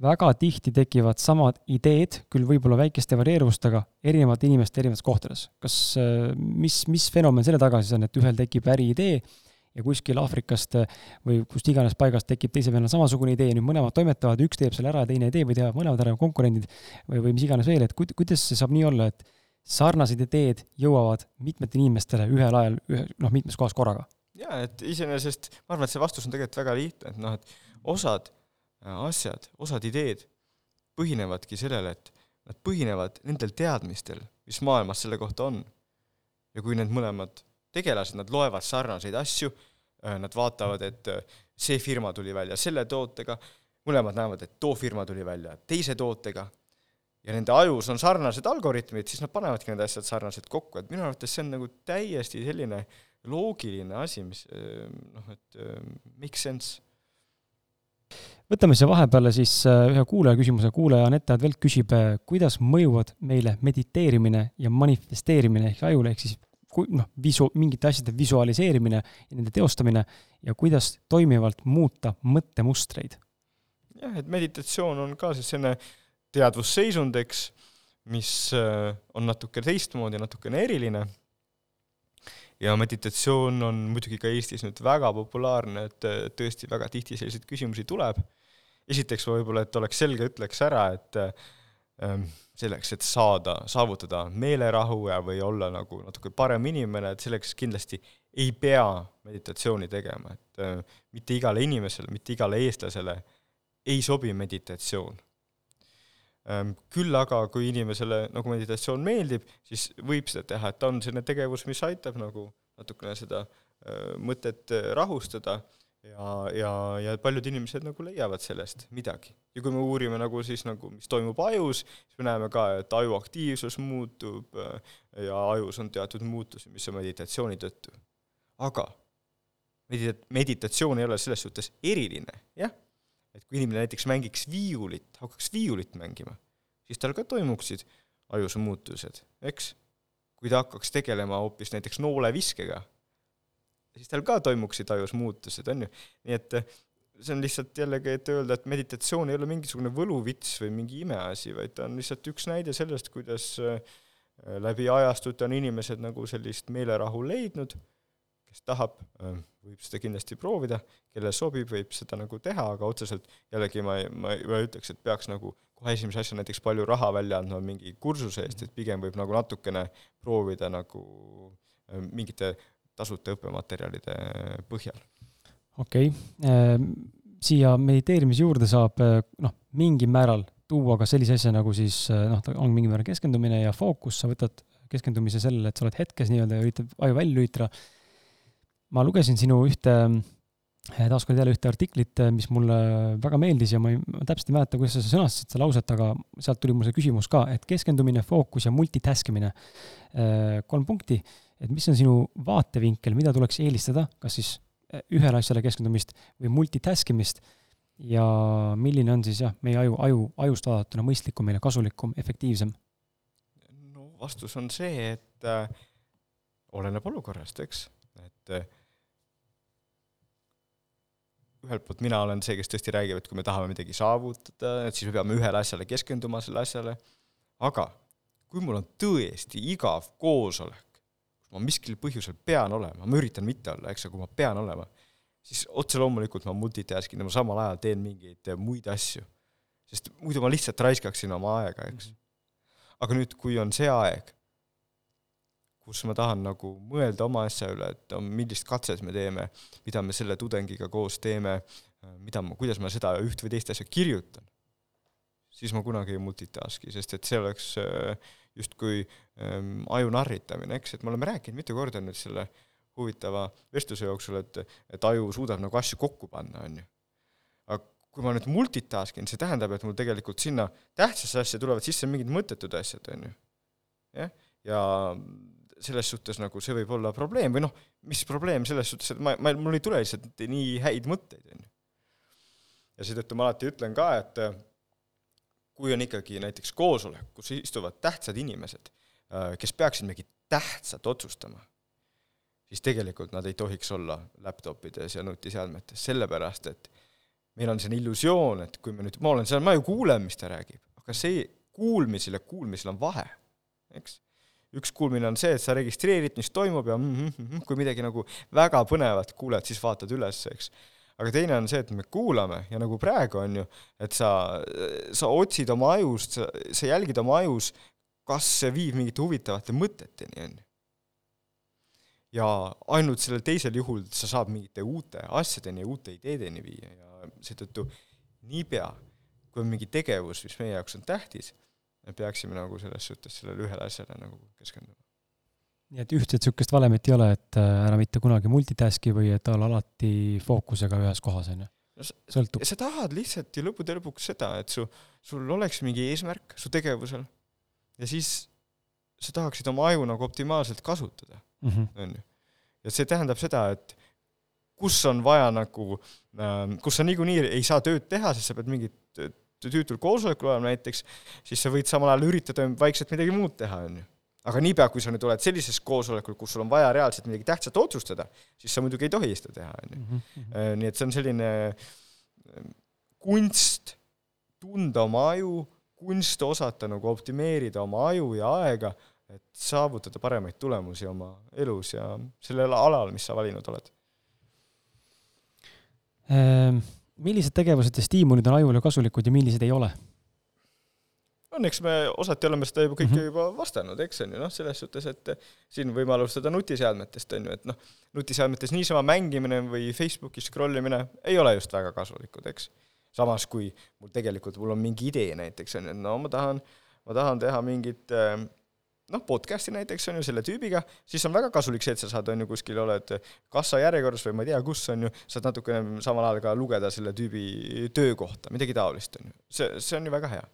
väga tihti tekivad samad ideed, küll võib-olla väikeste varieeruvustega, erinevate inimeste erinevates kohtades. kas, äh, mis, mis fenomen selle taga siis on, et ühel tekib äriidee ja kuskil Aafrikast äh, või kust iganes paigast tekib teise vennal samasugune idee, nüüd mõlemad toimetavad, üks teeb selle ära ja teine ei tee või teevad mõlemad ära konkurendid või, või mis iganes veel, et kuidas see saab nii olla, et sarnased ideed jõuavad mitmetele inimestele ühel ajal, ühe, noh, mitmes kohas korraga? jaa, et iseenesest ma arvan, et see vastus on tegelikult väga lihtne, et noh, et osad asjad, osad ideed põhinevadki sellele, et nad põhinevad nendel teadmistel, mis maailmas selle kohta on. ja kui need mõlemad tegelased, nad loevad sarnaseid asju, äh, nad vaatavad, et äh, see firma tuli välja selle tootega, mõlemad näevad, et too firma tuli välja teise tootega, ja nende ajus on sarnased algoritmid, siis nad panevadki need asjad sarnaselt kokku, et minu arvates see on nagu täiesti selline loogiline asi, mis noh, et make sense võtame siia vahepeale siis äh, ühe kuulaja küsimuse, kuulaja Anette Advelt küsib, äh, kuidas mõjuvad meile mediteerimine ja manifesteerimine ehk ajule, ehk siis kui noh, visu-, mingite asjade visualiseerimine ja nende teostamine ja kuidas toimivalt muuta mõttemustreid? jah, et meditatsioon on ka siis selline teadvusseisund, eks, mis äh, on natuke teistmoodi, natukene eriline ja meditatsioon on muidugi ka Eestis nüüd väga populaarne, et tõesti väga tihti selliseid küsimusi tuleb esiteks võib-olla, et oleks selge, ütleks ära, et ähm, selleks, et saada, saavutada meelerahu ja, või olla nagu natuke parem inimene, et selleks kindlasti ei pea meditatsiooni tegema, et äh, mitte igale inimesele, mitte igale eestlasele ei sobi meditatsioon. Küll aga, kui inimesele nagu meditatsioon meeldib, siis võib seda teha, et ta on selline tegevus, mis aitab nagu natukene seda äh, mõtet äh, rahustada ja, ja, ja paljud inimesed nagu leiavad sellest midagi. ja kui me uurime nagu siis nagu, mis toimub ajus, siis me näeme ka, et aju aktiivsus muutub äh, ja ajus on teatud muutusi, mis on meditatsiooni tõttu. aga medita-, meditatsioon ei ole selles suhtes eriline, jah, et kui inimene näiteks mängiks viiulit, hakkaks viiulit mängima, siis tal ka toimuksid ajus muutused, eks. kui ta hakkaks tegelema hoopis näiteks nooleviskega, siis tal ka toimuksid ajus muutused, on ju. nii et eh, see on lihtsalt jällegi, et öelda, et meditatsioon ei ole mingisugune võluvits või mingi imeasi, vaid ta on lihtsalt üks näide sellest, kuidas eh, läbi ajastute on inimesed nagu sellist meelerahu leidnud, kes tahab, eh, võib seda kindlasti proovida, kellele sobib, võib seda nagu teha, aga otseselt jällegi ma ei, ma ei, ütleks, et peaks nagu kohe esimese asjana näiteks palju raha välja andma mingi kursuse eest, et pigem võib nagu natukene proovida nagu mingite tasuta õppematerjalide põhjal. okei okay., ehm, siia mediteerimise juurde saab eh, noh, mingil määral tuua ka sellise asja nagu siis eh, noh, ta on mingil määral keskendumine ja fookus, sa võtad keskendumise sellele, et sa oled hetkes nii-öelda ja üritad aju välja lülitada. Ma lugesin sinu ühte, eh, taaskord jälle ühte artiklit, mis mulle väga meeldis ja ma ei, ma täpselt ei mäleta, kuidas sa sõnastasid seda lauset, aga sealt tuli mul see küsimus ka, et keskendumine, fookus ja multitask imine, kolm punkti. Et mis on sinu vaatevinkel, mida tuleks eelistada, kas siis eh, ühele asjale keskendumist või multitask imist ja milline on siis jah, meie aju, aju, ajust vaadatuna mõistlikum, meile kasulikum, efektiivsem? no vastus on see, et äh, oleneb olukorrast, eks, et äh, ühelt poolt mina olen see, kes tõesti räägib, et kui me tahame midagi saavutada, et siis me peame ühele asjale keskenduma, selle asjale, aga kui mul on tõesti igav koosolek, ma miskil põhjusel pean olema, ma üritan mitte olla, eks, aga kui ma pean olema, siis otse loomulikult ma multitask in ma samal ajal teen mingeid muid asju. sest muidu ma lihtsalt raiskaksin oma aega, eks. aga nüüd, kui on see aeg, kus ma tahan nagu mõelda oma asja üle, et millist katset me teeme, mida me selle tudengiga koos teeme, mida ma, kuidas ma seda üht või teist asja kirjutan, siis ma kunagi ei multitask'i, sest et see oleks äh, justkui ähm, aju narritamine, eks, et me oleme rääkinud mitu korda nüüd selle huvitava vestluse jooksul, et, et aju suudab nagu asju kokku panna, on ju. aga kui ma nüüd multitask in, see tähendab, et mul tegelikult sinna tähtsasse asja tulevad sisse mingid mõttetud asjad, on ju. jah, ja selles suhtes nagu see võib olla probleem või noh, mis probleem selles suhtes, et ma, ma, mul ei tule lihtsalt nii häid mõtteid, on ju. ja seetõttu ma alati ütlen ka, et kui on ikkagi näiteks koosolek, kus istuvad tähtsad inimesed, äh, kes peaksid mingit tähtsat otsustama, siis tegelikult nad ei tohiks olla laptopides ja nutiseadmetes, sellepärast et meil on selline illusioon, et kui me nüüd, ma olen seal, ma ju kuulen, mis ta räägib, aga see kuulmisel ja kuulmisel on vahe, eks. Üks kuulmine on see, et sa registreerid, mis toimub ja mm -hmm, kui midagi nagu väga põnevat kuuled, siis vaatad üles, eks aga teine on see, et me kuulame ja nagu praegu on ju, et sa, sa otsid oma ajust, sa, sa jälgid oma ajus, kas see viib mingite huvitavate mõteteni, on ju. ja ainult sellel teisel juhul sa saad mingite uute asjadeni ja uute ideedeni viia ja seetõttu niipea, kui on mingi tegevus, mis meie jaoks on tähtis, me peaksime nagu selles suhtes sellele ühele asjale nagu keskenduma nii et ühtset niisugust valemit ei ole, et äh, ära mitte kunagi multitask'i või et olla alati fookusega ühes kohas, on ju? sõltub. sa tahad lihtsalt ju lõppude lõpuks seda, et su, sul oleks mingi eesmärk su tegevusel ja siis sa tahaksid oma aju nagu optimaalselt kasutada, mhm. on ju. ja see tähendab seda, et kus on vaja nagu, ähm, kus sa niikuinii ei saa tööd teha, sest sa pead mingit tüütul koosolekul olema näiteks, siis sa võid samal ajal üritada vaikselt midagi muud teha, on ju aga niipea, kui sa nüüd oled sellises koosolekul, kus sul on vaja reaalselt midagi tähtsat otsustada, siis sa muidugi ei tohi seda teha, on ju. Mhm, mhm. Äh, nii et see on selline äh, kunst tunda oma aju, kunst osata nagu optimeerida oma aju ja aega, et saavutada paremaid tulemusi oma elus ja sellel alal, mis sa valinud oled. Ehm, millised tegevused ja stiimulid on ajule kasulikud ja millised ei ole? on, eks me osati oleme seda juba kõike Mhm. juba vastanud, eks on ju, noh, selles suhtes, et siin võime alustada nutiseadmetest, on ju, et noh, nutiseadmetes niisama mängimine või Facebookis scroll imine ei ole just väga kasulikud, eks. samas kui mul tegelikult, mul on mingi idee näiteks, on ju, et no ma tahan, ma tahan teha mingit äh, noh, podcast'i näiteks on ju selle tüübiga, siis on väga kasulik see, et sa saad, on ju, kuskil oled kassajärjekorras või ma ei tea, kus on ju, saad natukene samal ajal ka lugeda selle tüübi töö kohta, midagi taolist, on ju. see, see on ju väga hea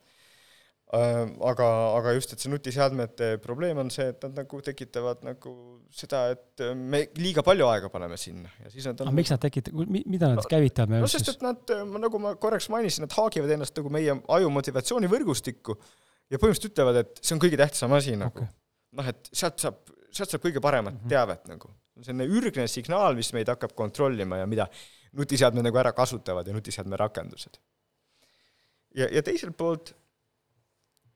Äh, aga, aga just, et see nutiseadmete probleem on see, et nad nagu tekitavad nagu seda, et me liiga palju aega paneme sinna ja siis nad on aga miks nad tekitavad, mida nad No- käivitavad meie no jaoks sest, siis? et nad, nagu ma korraks mainisin, nad haagivad ennast nagu meie aju motivatsioonivõrgustikku ja põhimõtteliselt ütlevad, et see on kõige tähtsam asi nagu Okei. noh, et sealt saab, sealt saab kõige paremat mm. -hmm. teavet nagu. see on selline ürgne signaal, mis meid hakkab kontrollima ja mida nutiseadmed nagu ära kasutavad ja nutiseadme rakendused. ja, ja teiselt poolt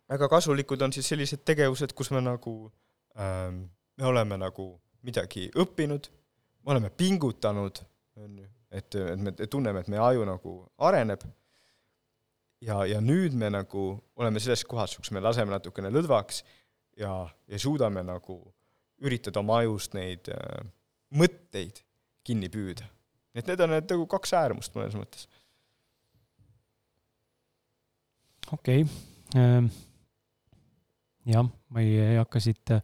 väga kasulikud on siis sellised tegevused, kus me nagu ähm, me oleme nagu midagi õppinud, me oleme pingutanud, on ju, et, et me tunneme, et meie aju nagu areneb ja, ja nüüd me nagu oleme selles kohas, kus me laseme natukene lõdvaks ja, ja suudame nagu üritada oma ajust neid äh, mõtteid kinni püüda. et need on need nagu kaks äärmust mõnes mõttes. okei okay., jah, ma ei, ei hakka siit äh,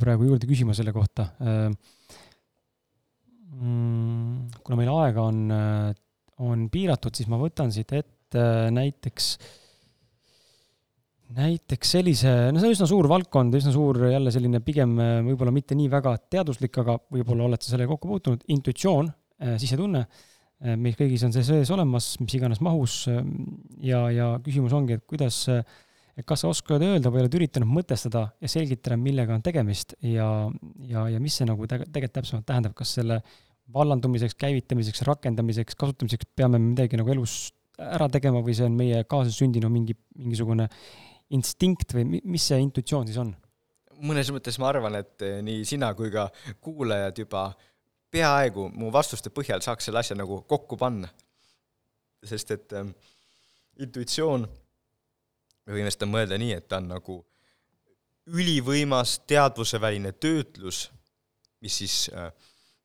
praegu juurde küsima selle kohta. kuna meil aega on, on piiratud, siis ma võtan siit ette näiteks, näiteks sellise, no see on üsna suur valdkond, üsna suur jälle selline pigem äh, võib-olla mitte nii väga teaduslik, aga võib-olla oled sa sellega kokku puutunud, intuitsioon, sisetunne meil kõigis on see sees olemas, mis iganes mahus ja, ja küsimus ongi, et kuidas, et kas sa oskad öelda või oled üritanud mõtestada ja selgitada, millega on tegemist ja, ja, ja mis see nagu tege- tegelikult täpsemalt tähendab, kas selle vallandumiseks, käivitamiseks, rakendamiseks, kasutamiseks peame me midagi nagu elus ära tegema või see on meie kaasasündinud mingi, mingisugune instinkt või mi- mis see intuitsioon siis on? mõnes mõttes ma arvan, et eh, nii sina kui ka kuulajad juba peaaegu mu vastuste põhjal saaks selle asja nagu kokku panna. sest et ähm, intuitsioon, me võime seda mõelda nii, et ta on nagu ülivõimas teadvuseväline töötlus, mis siis äh,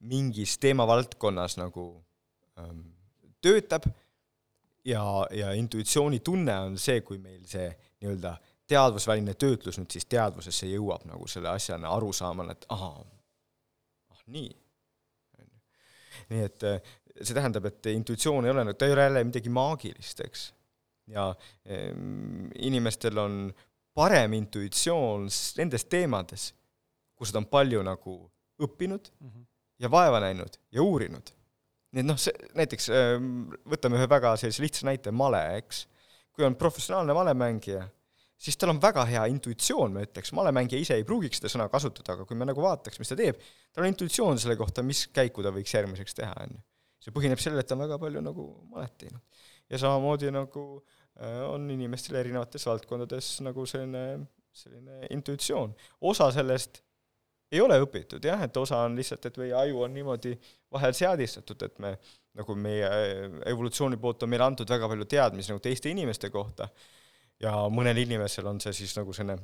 mingis teemavaldkonnas nagu ähm, töötab ja, ja intuitsioonitunne on see, kui meil see nii-öelda teadvusväline töötlus nüüd siis teadvusesse jõuab nagu selle asjana arusaamale, et ahaa, ah nii. nii et eh, see tähendab, et intuitsioon ei ole, ta ei ole jälle midagi maagilist, eks. ja ehm, inimestel on parem intuitsioon nendes teemades, kus nad on palju nagu õppinud ja vaeva näinud ja uurinud. Nii et noh, see, näiteks ehm, võtame ühe väga sellise lihtsa näite, male, eks. kui on professionaalne malemängija, siis tal on väga hea intuitsioon, ma ütleks, malemängija ise ei pruugiks seda sõna kasutada, aga kui me nagu vaataks, mis ta teeb, tal on intuitsioon selle kohta, mis käiku ta võiks järgmiseks teha, on ju. see põhineb sellel, et ta on väga palju nagu malet teinud. ja samamoodi nagu äh, on inimestel erinevates valdkondades nagu selline, selline intuitsioon. osa sellest ei ole õpitud jah, et osa on lihtsalt, et meie aju on niimoodi vahel seadistatud, et me nagu meie evolutsiooni poolt on meile antud väga palju teadmisi nagu teiste inimeste kohta. Ja mõnel inimesel on see siis nagu selline,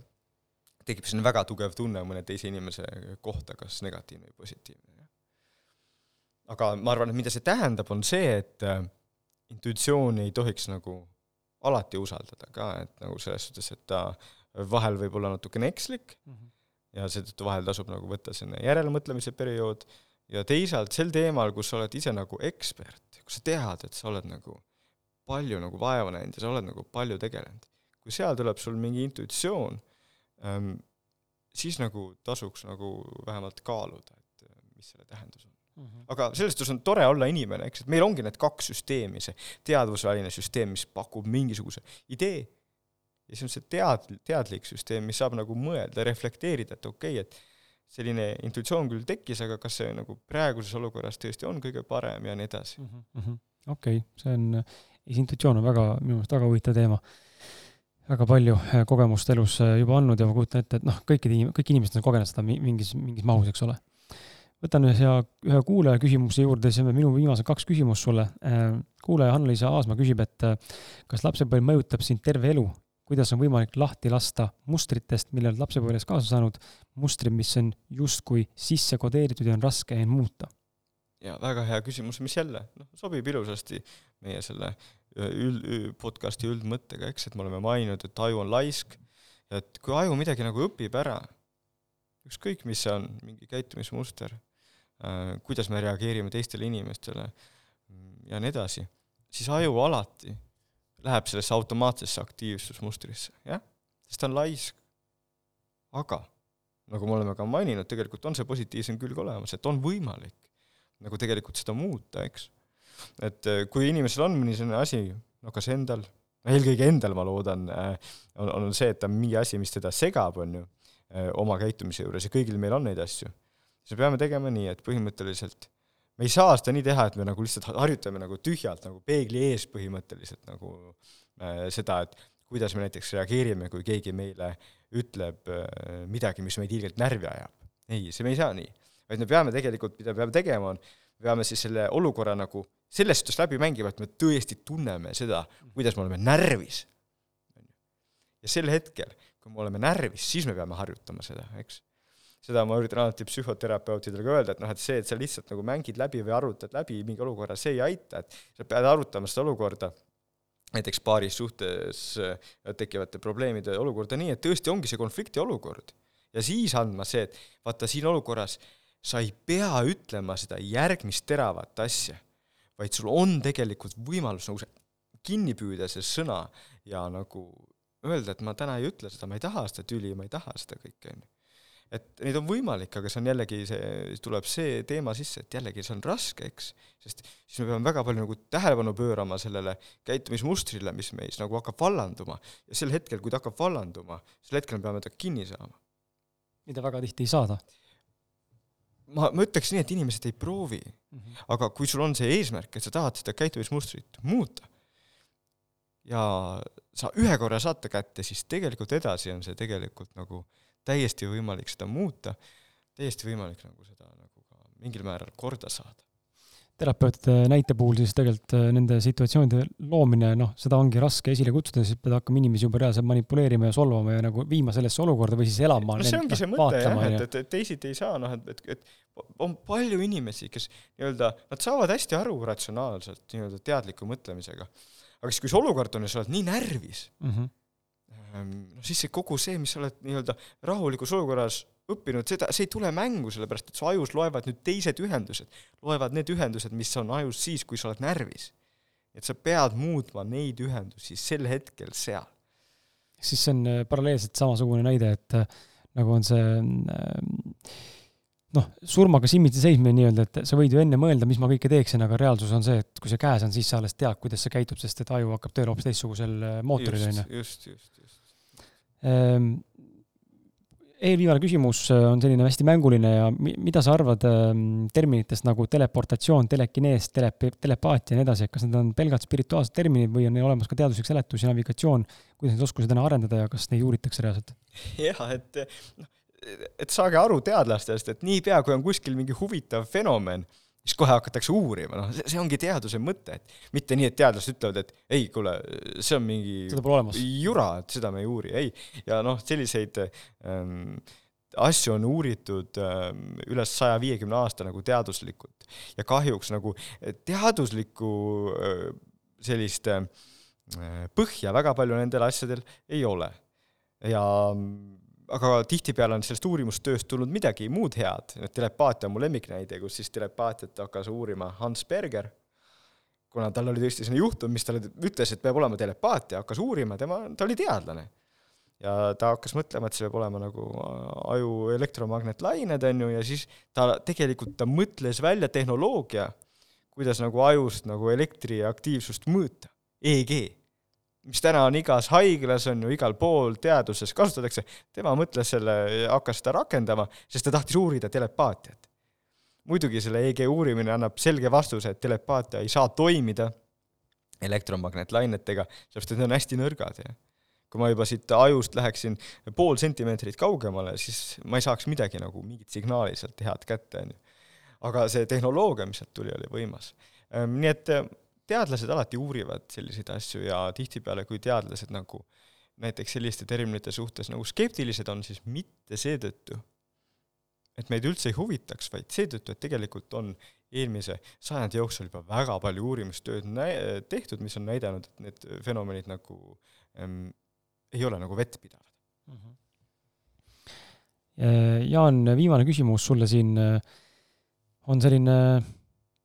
tekib selline väga tugev tunne mõne teise inimese kohta, kas negatiivne või positiivne. aga ma arvan, et mida see tähendab, on see, et äh, intuitsiooni ei tohiks nagu alati usaldada ka, et nagu selles suhtes, et ta vahel võib olla natukene ekslik ja seetõttu vahel tasub nagu võtta selline järelemõtlemise periood ja teisalt sel teemal, kus sa oled ise nagu ekspert, kus sa tead, et sa oled nagu palju nagu vaeva näinud ja sa oled nagu palju tegelenud. kui seal tuleb sul mingi intuitsioon ähm,, siis nagu tasuks nagu vähemalt kaaluda, et äh, mis selle tähendus on aga selles suhtes on tore olla inimene, eks, et meil ongi need kaks süsteemi, see teadvusväline süsteem, mis pakub mingisuguse idee ja siis on see tead-, teadlik süsteem, mis saab nagu mõelda, reflekteerida, et okei okay,, et selline intuitsioon küll tekkis, aga kas see nagu praeguses olukorras tõesti on kõige parem ja nii edasi. okei, see on, intuitsioon on väga, minu meelest väga huvitav teema. väga palju äh, kogemust elus äh, juba andnud ja ma kujutan ette, et noh, kõikide inim-, kõik inimesed on kogenud seda mi- mingis, mingis mahus, eks ole. võtan ühe hea, ühe kuulaja küsimuse juurde, siis on minu viimased kaks küsimust sulle. kuulaja Hanna-Liisa Aasma küsib, et äh, kas lapsepõlv mõjutab sind terve elu? Kuidas on võimalik lahti lasta mustritest, mille oled lapsepõlves kaasa saanud, mustrid, mis on justkui sisse kodeeritud ja on raske end muuta? ja väga hea küsimus, mis jälle, noh, sobib ilusasti meie selle üld, podcasti üldmõttega, eks, et me oleme maininud, et aju on laisk, et kui aju midagi nagu õpib ära, ükskõik, mis see on, mingi käitumismuster äh,, kuidas me reageerime teistele inimestele ja nii edasi, siis aju alati läheb sellesse automaatsesse aktiivsusmustrisse, jah, sest ta on laisk. aga nagu me oleme ka maininud, tegelikult on see positiivsem külg olemas, et on võimalik nagu tegelikult seda muuta, eks. et äh, kui inimesel on mõni selline asi, no kas endal, eelkõige endal ma loodan, äh, on, on see, et ta on mingi asi, mis teda segab, on ju, äh, oma käitumise juures ja kõigil meil on neid asju, siis me peame tegema nii, et põhimõtteliselt me ei saa seda nii teha, et me nagu lihtsalt harjutame nagu tühjalt nagu peegli ees põhimõtteliselt nagu äh, seda, et kuidas me näiteks reageerime, kui keegi meile ütleb äh, midagi, mis meid ilgelt närvi ajab. ei, see me ei saa nii. vaid me peame tegelikult, mida me peame tegema, on, me peame siis selle olukorra nagu selles suhtes läbi mängima, et me tõesti tunneme seda, kuidas me oleme närvis. ja sel hetkel, kui me oleme närvis, siis me peame harjutama seda, eks seda ma üritan alati psühhoterapeutidele ka öelda, et noh, et see, et sa lihtsalt nagu mängid läbi või arutad läbi mingi olukorra, see ei aita, et sa pead arutama seda olukorda, näiteks paaris suhtes äh, tekivate probleemide olukorda nii, et tõesti ongi see konflikti olukord. ja siis andma see, et vaata, siin olukorras sa ei pea ütlema seda järgmist teravat asja, vaid sul on tegelikult võimalus nagu see kinni püüda see sõna ja nagu öelda, et ma täna ei ütle seda, ma ei taha seda tüli, ma ei taha seda kõike, on ju et neid on võimalik, aga see on jällegi see, tuleb see teema sisse, et jällegi see on raske, eks, sest siis me peame väga palju nagu tähelepanu pöörama sellele käitumismustrile, mis meis nagu hakkab vallanduma. ja sel hetkel, kui ta hakkab vallanduma, sel hetkel me peame ta kinni saama. mida väga tihti ei saada. ma, ma ütleks nii, et inimesed ei proovi mm, -hmm. aga kui sul on see eesmärk, et sa tahad seda käitumismustrit muuta ja sa ühe korra saad ta kätte, siis tegelikult edasi on see tegelikult nagu äh, täiesti võimalik seda muuta, täiesti võimalik nagu seda nagu ka mingil määral korda saada. terapeutide näite puhul siis tegelikult äh, nende situatsioonide loomine, noh, seda ongi raske esile kutsuda, siis pead hakkama inimesi juba reaalselt manipuleerima ja solvama ja nagu viima sellesse olukorda või siis elama. no see ongi see mõte jah, et, et, et teisiti ei saa, noh, et, et, et on palju inimesi, kes nii-öelda, nad saavad hästi aru ratsionaalselt, nii-öelda teadliku mõtlemisega. aga siis, kui see olukord on ja sa oled nii närvis mm, -hmm noh, siis see kogu see, mis sa oled nii-öelda rahulikus olukorras õppinud, seda, see ei tule mängu, sellepärast et su ajus loevad nüüd teised ühendused, loevad need ühendused, mis on ajus siis, kui sa oled närvis. et sa pead muutma neid ühendusi sel hetkel seal. siis see on äh, paralleelselt samasugune näide, et äh, nagu on see äh, noh, surmaga silmitsi seismine nii-öelda, et sa võid ju enne mõelda, mis ma kõike teeksin, aga reaalsus on see, et kui see käes on, siis sa alles tead, kuidas see käitub, sest et aju hakkab tööle hoopis teistsugusel mootoril, on ju. just, just, just Ehm, eelviimane küsimus äh, on selline hästi mänguline ja mida sa arvad ehm, terminitest nagu teleportatsioon, telekinees, tele, telepaatia ja nii edasi, et kas need on pelgalt spirituaalsed terminid või on neil olemas ka teaduslik seletus ja navigatsioon, kuidas neid oskusi täna arendada ja kas neid uuritakse reaalselt? jah, et noh, et saage aru teadlastest, et niipea, kui on kuskil mingi huvitav fenomen, siis kohe hakatakse uurima, noh, see ongi teaduse mõte, et mitte nii, et teadlased ütlevad, et ei, kuule, see on mingi jura, et seda me ei uuri, ei. ja noh, selliseid ähm, asju on uuritud ähm, üle saja viiekümne aasta nagu teaduslikult ja kahjuks nagu teaduslikku äh, sellist äh, põhja väga palju nendel asjadel ei ole. ja aga tihtipeale on sellest uurimustööst tulnud midagi muud head, telepaatia on mu lemmiknäide, kus siis telepaatiat hakkas uurima Hans Berger, kuna tal oli tõesti selline juhtum, mis talle ütles, et peab olema telepaatia, hakkas uurima, tema, ta oli teadlane. ja ta hakkas mõtlema, et see peab olema nagu aju elektromagnetlained, on ju, ja siis ta tegelikult, ta mõtles välja tehnoloogia, kuidas nagu ajust nagu elektriaktiivsust mõõta, EEG mis täna on igas haiglas, on ju igal pool teaduses kasutatakse, tema mõtles selle, hakkas seda rakendama, sest ta tahtis uurida telepaatiat. muidugi selle EG uurimine annab selge vastuse, et telepaatia ei saa toimida elektromagnetlainetega, sellepärast et need on hästi nõrgad ja kui ma juba siit ajust läheksin pool sentimeetrit kaugemale, siis ma ei saaks midagi nagu, mingit signaali sealt head kätte, on ju. aga see tehnoloogia, mis sealt tuli, oli võimas. Ehm, nii et teadlased alati uurivad selliseid asju ja tihtipeale, kui teadlased nagu näiteks selliste terminite suhtes nagu skeptilised on, siis mitte seetõttu, et meid üldse ei huvitaks, vaid seetõttu, et tegelikult on eelmise sajandi jooksul juba väga palju uurimustööd nä-, tehtud, mis on näidanud, et need fenomenid nagu ähm, ei ole nagu vettpidavad mm. -hmm. Jaan, viimane küsimus sulle siin on selline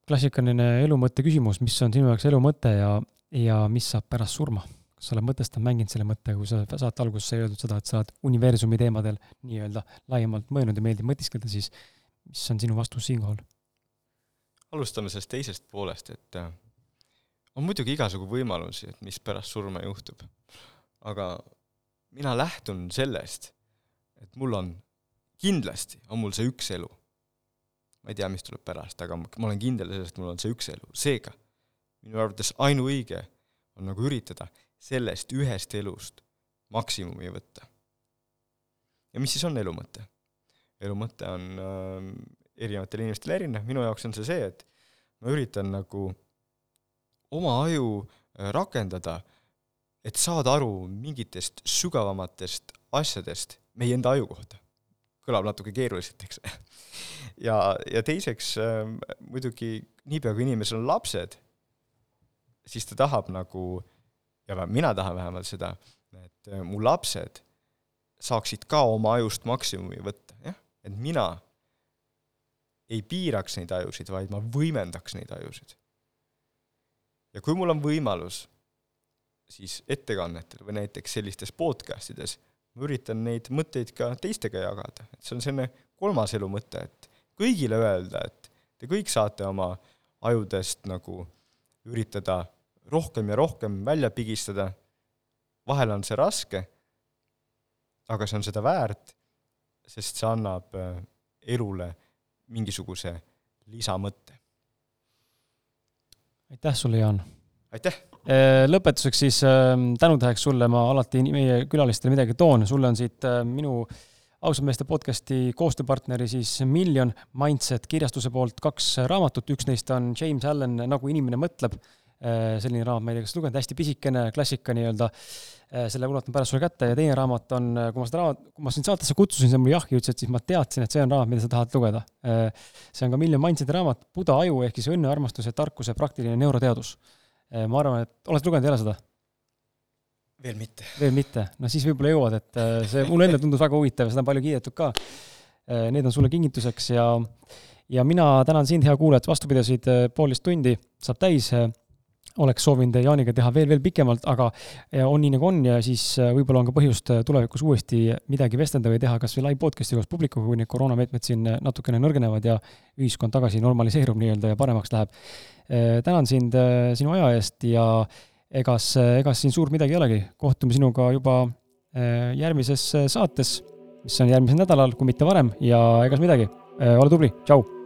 klassikaline elumõtte küsimus, mis on sinu jaoks elu mõte ja, ja mis saab pärast surma? kas sa oled mõtestanud, mänginud selle mõttega, kui sa saate alguses sai öeldud seda, et sa oled universumi teemadel nii-öelda laiemalt mõelnud ja meeldib mõtiskleda, siis mis on sinu vastus siinkohal? alustame sellest teisest poolest, et äh, on muidugi igasugu võimalusi, et mis pärast surma juhtub. aga mina lähtun sellest, et mul on, kindlasti on mul see üks elu. Ma ei tea, mis tuleb pärast, aga ma, ma olen kindel selles, et mul on see üks elu, seega minu arvates ainuõige on nagu üritada sellest ühest elust maksimumi võtta. ja mis siis on elu mõte? elu mõte on äh, erinevatel inimestel erinev, minu jaoks on see see, et ma üritan nagu oma aju äh, rakendada, et saada aru mingitest sügavamatest asjadest meie enda aju kohta. Kõlab natuke keeruliselt, eks [LAUGHS] ja, ja teiseks äh, muidugi niipea, kui inimesel on lapsed, siis ta tahab nagu, ja mina tahan vähemalt seda, et äh, mu lapsed saaksid ka oma ajust maksimumi võtta, jah, et mina ei piiraks neid ajusid, vaid ma võimendaks neid ajusid. ja kui mul on võimalus, siis ettekannetel või näiteks sellistes podcast ides ma üritan neid mõtteid ka teistega jagada, et see on selline kolmas elu mõte, et kõigile öelda, et te kõik saate oma ajudest nagu üritada rohkem ja rohkem välja pigistada, vahel on see raske, aga see on seda väärt, sest see annab äh, elule mingisuguse lisamõtte. aitäh sulle, Jaan! aitäh! Äh, lõpetuseks siis ähm, tänutäheks sulle ma alati meie külalistele midagi toon, sulle on siit äh, minu ausad meeste podcasti koostööpartneri siis Million Mindset kirjastuse poolt kaks raamatut, üks neist on James Allan Nagu inimene mõtleb. Äh, selline raamat, ma ei tea, kas sa lugenud, hästi pisikene klassika nii-öelda, selle ulatan pärast sulle kätte. Ja teine raamat on, kui ma seda raamat, kui ma sind saatesse kutsusin, sa mulle jah ütlesid, siis ma teadsin, et see on raamat, mida sa tahad lugeda. see on ka Million Mindseti raamat Buda aju ehk siis õnne, armastuse, tarkuse praktiline neuroteadus. Ma arvan, et oled lugenud jälle seda? veel mitte. veel mitte, no siis võib-olla jõuad, et see mulle endale tundus väga huvitav ja seda on palju kiidetud ka. Need on sulle kingituseks ja, ja mina tänan sind, hea kuulaja, et vastu pidasid, poolteist tundi saab täis oleks soovinud Jaaniga teha veel, veel pikemalt, aga on nii, nagu on ja siis äh, võib-olla on ka põhjust äh, tulevikus uuesti midagi vestelda või teha kas või live podcast'i koos publikuga, kui need koroonameetmed siin äh, natukene nõrgenevad ja ühiskond tagasi normaliseerub nii-öelda ja paremaks läheb. Tänan sind sinu aja eest ja egas, egas siin suurt midagi ei olegi, kohtume sinuga juba järgmises saates, mis on järgmisel nädalal, kui mitte varem ja egas midagi, ole tubli, tšau!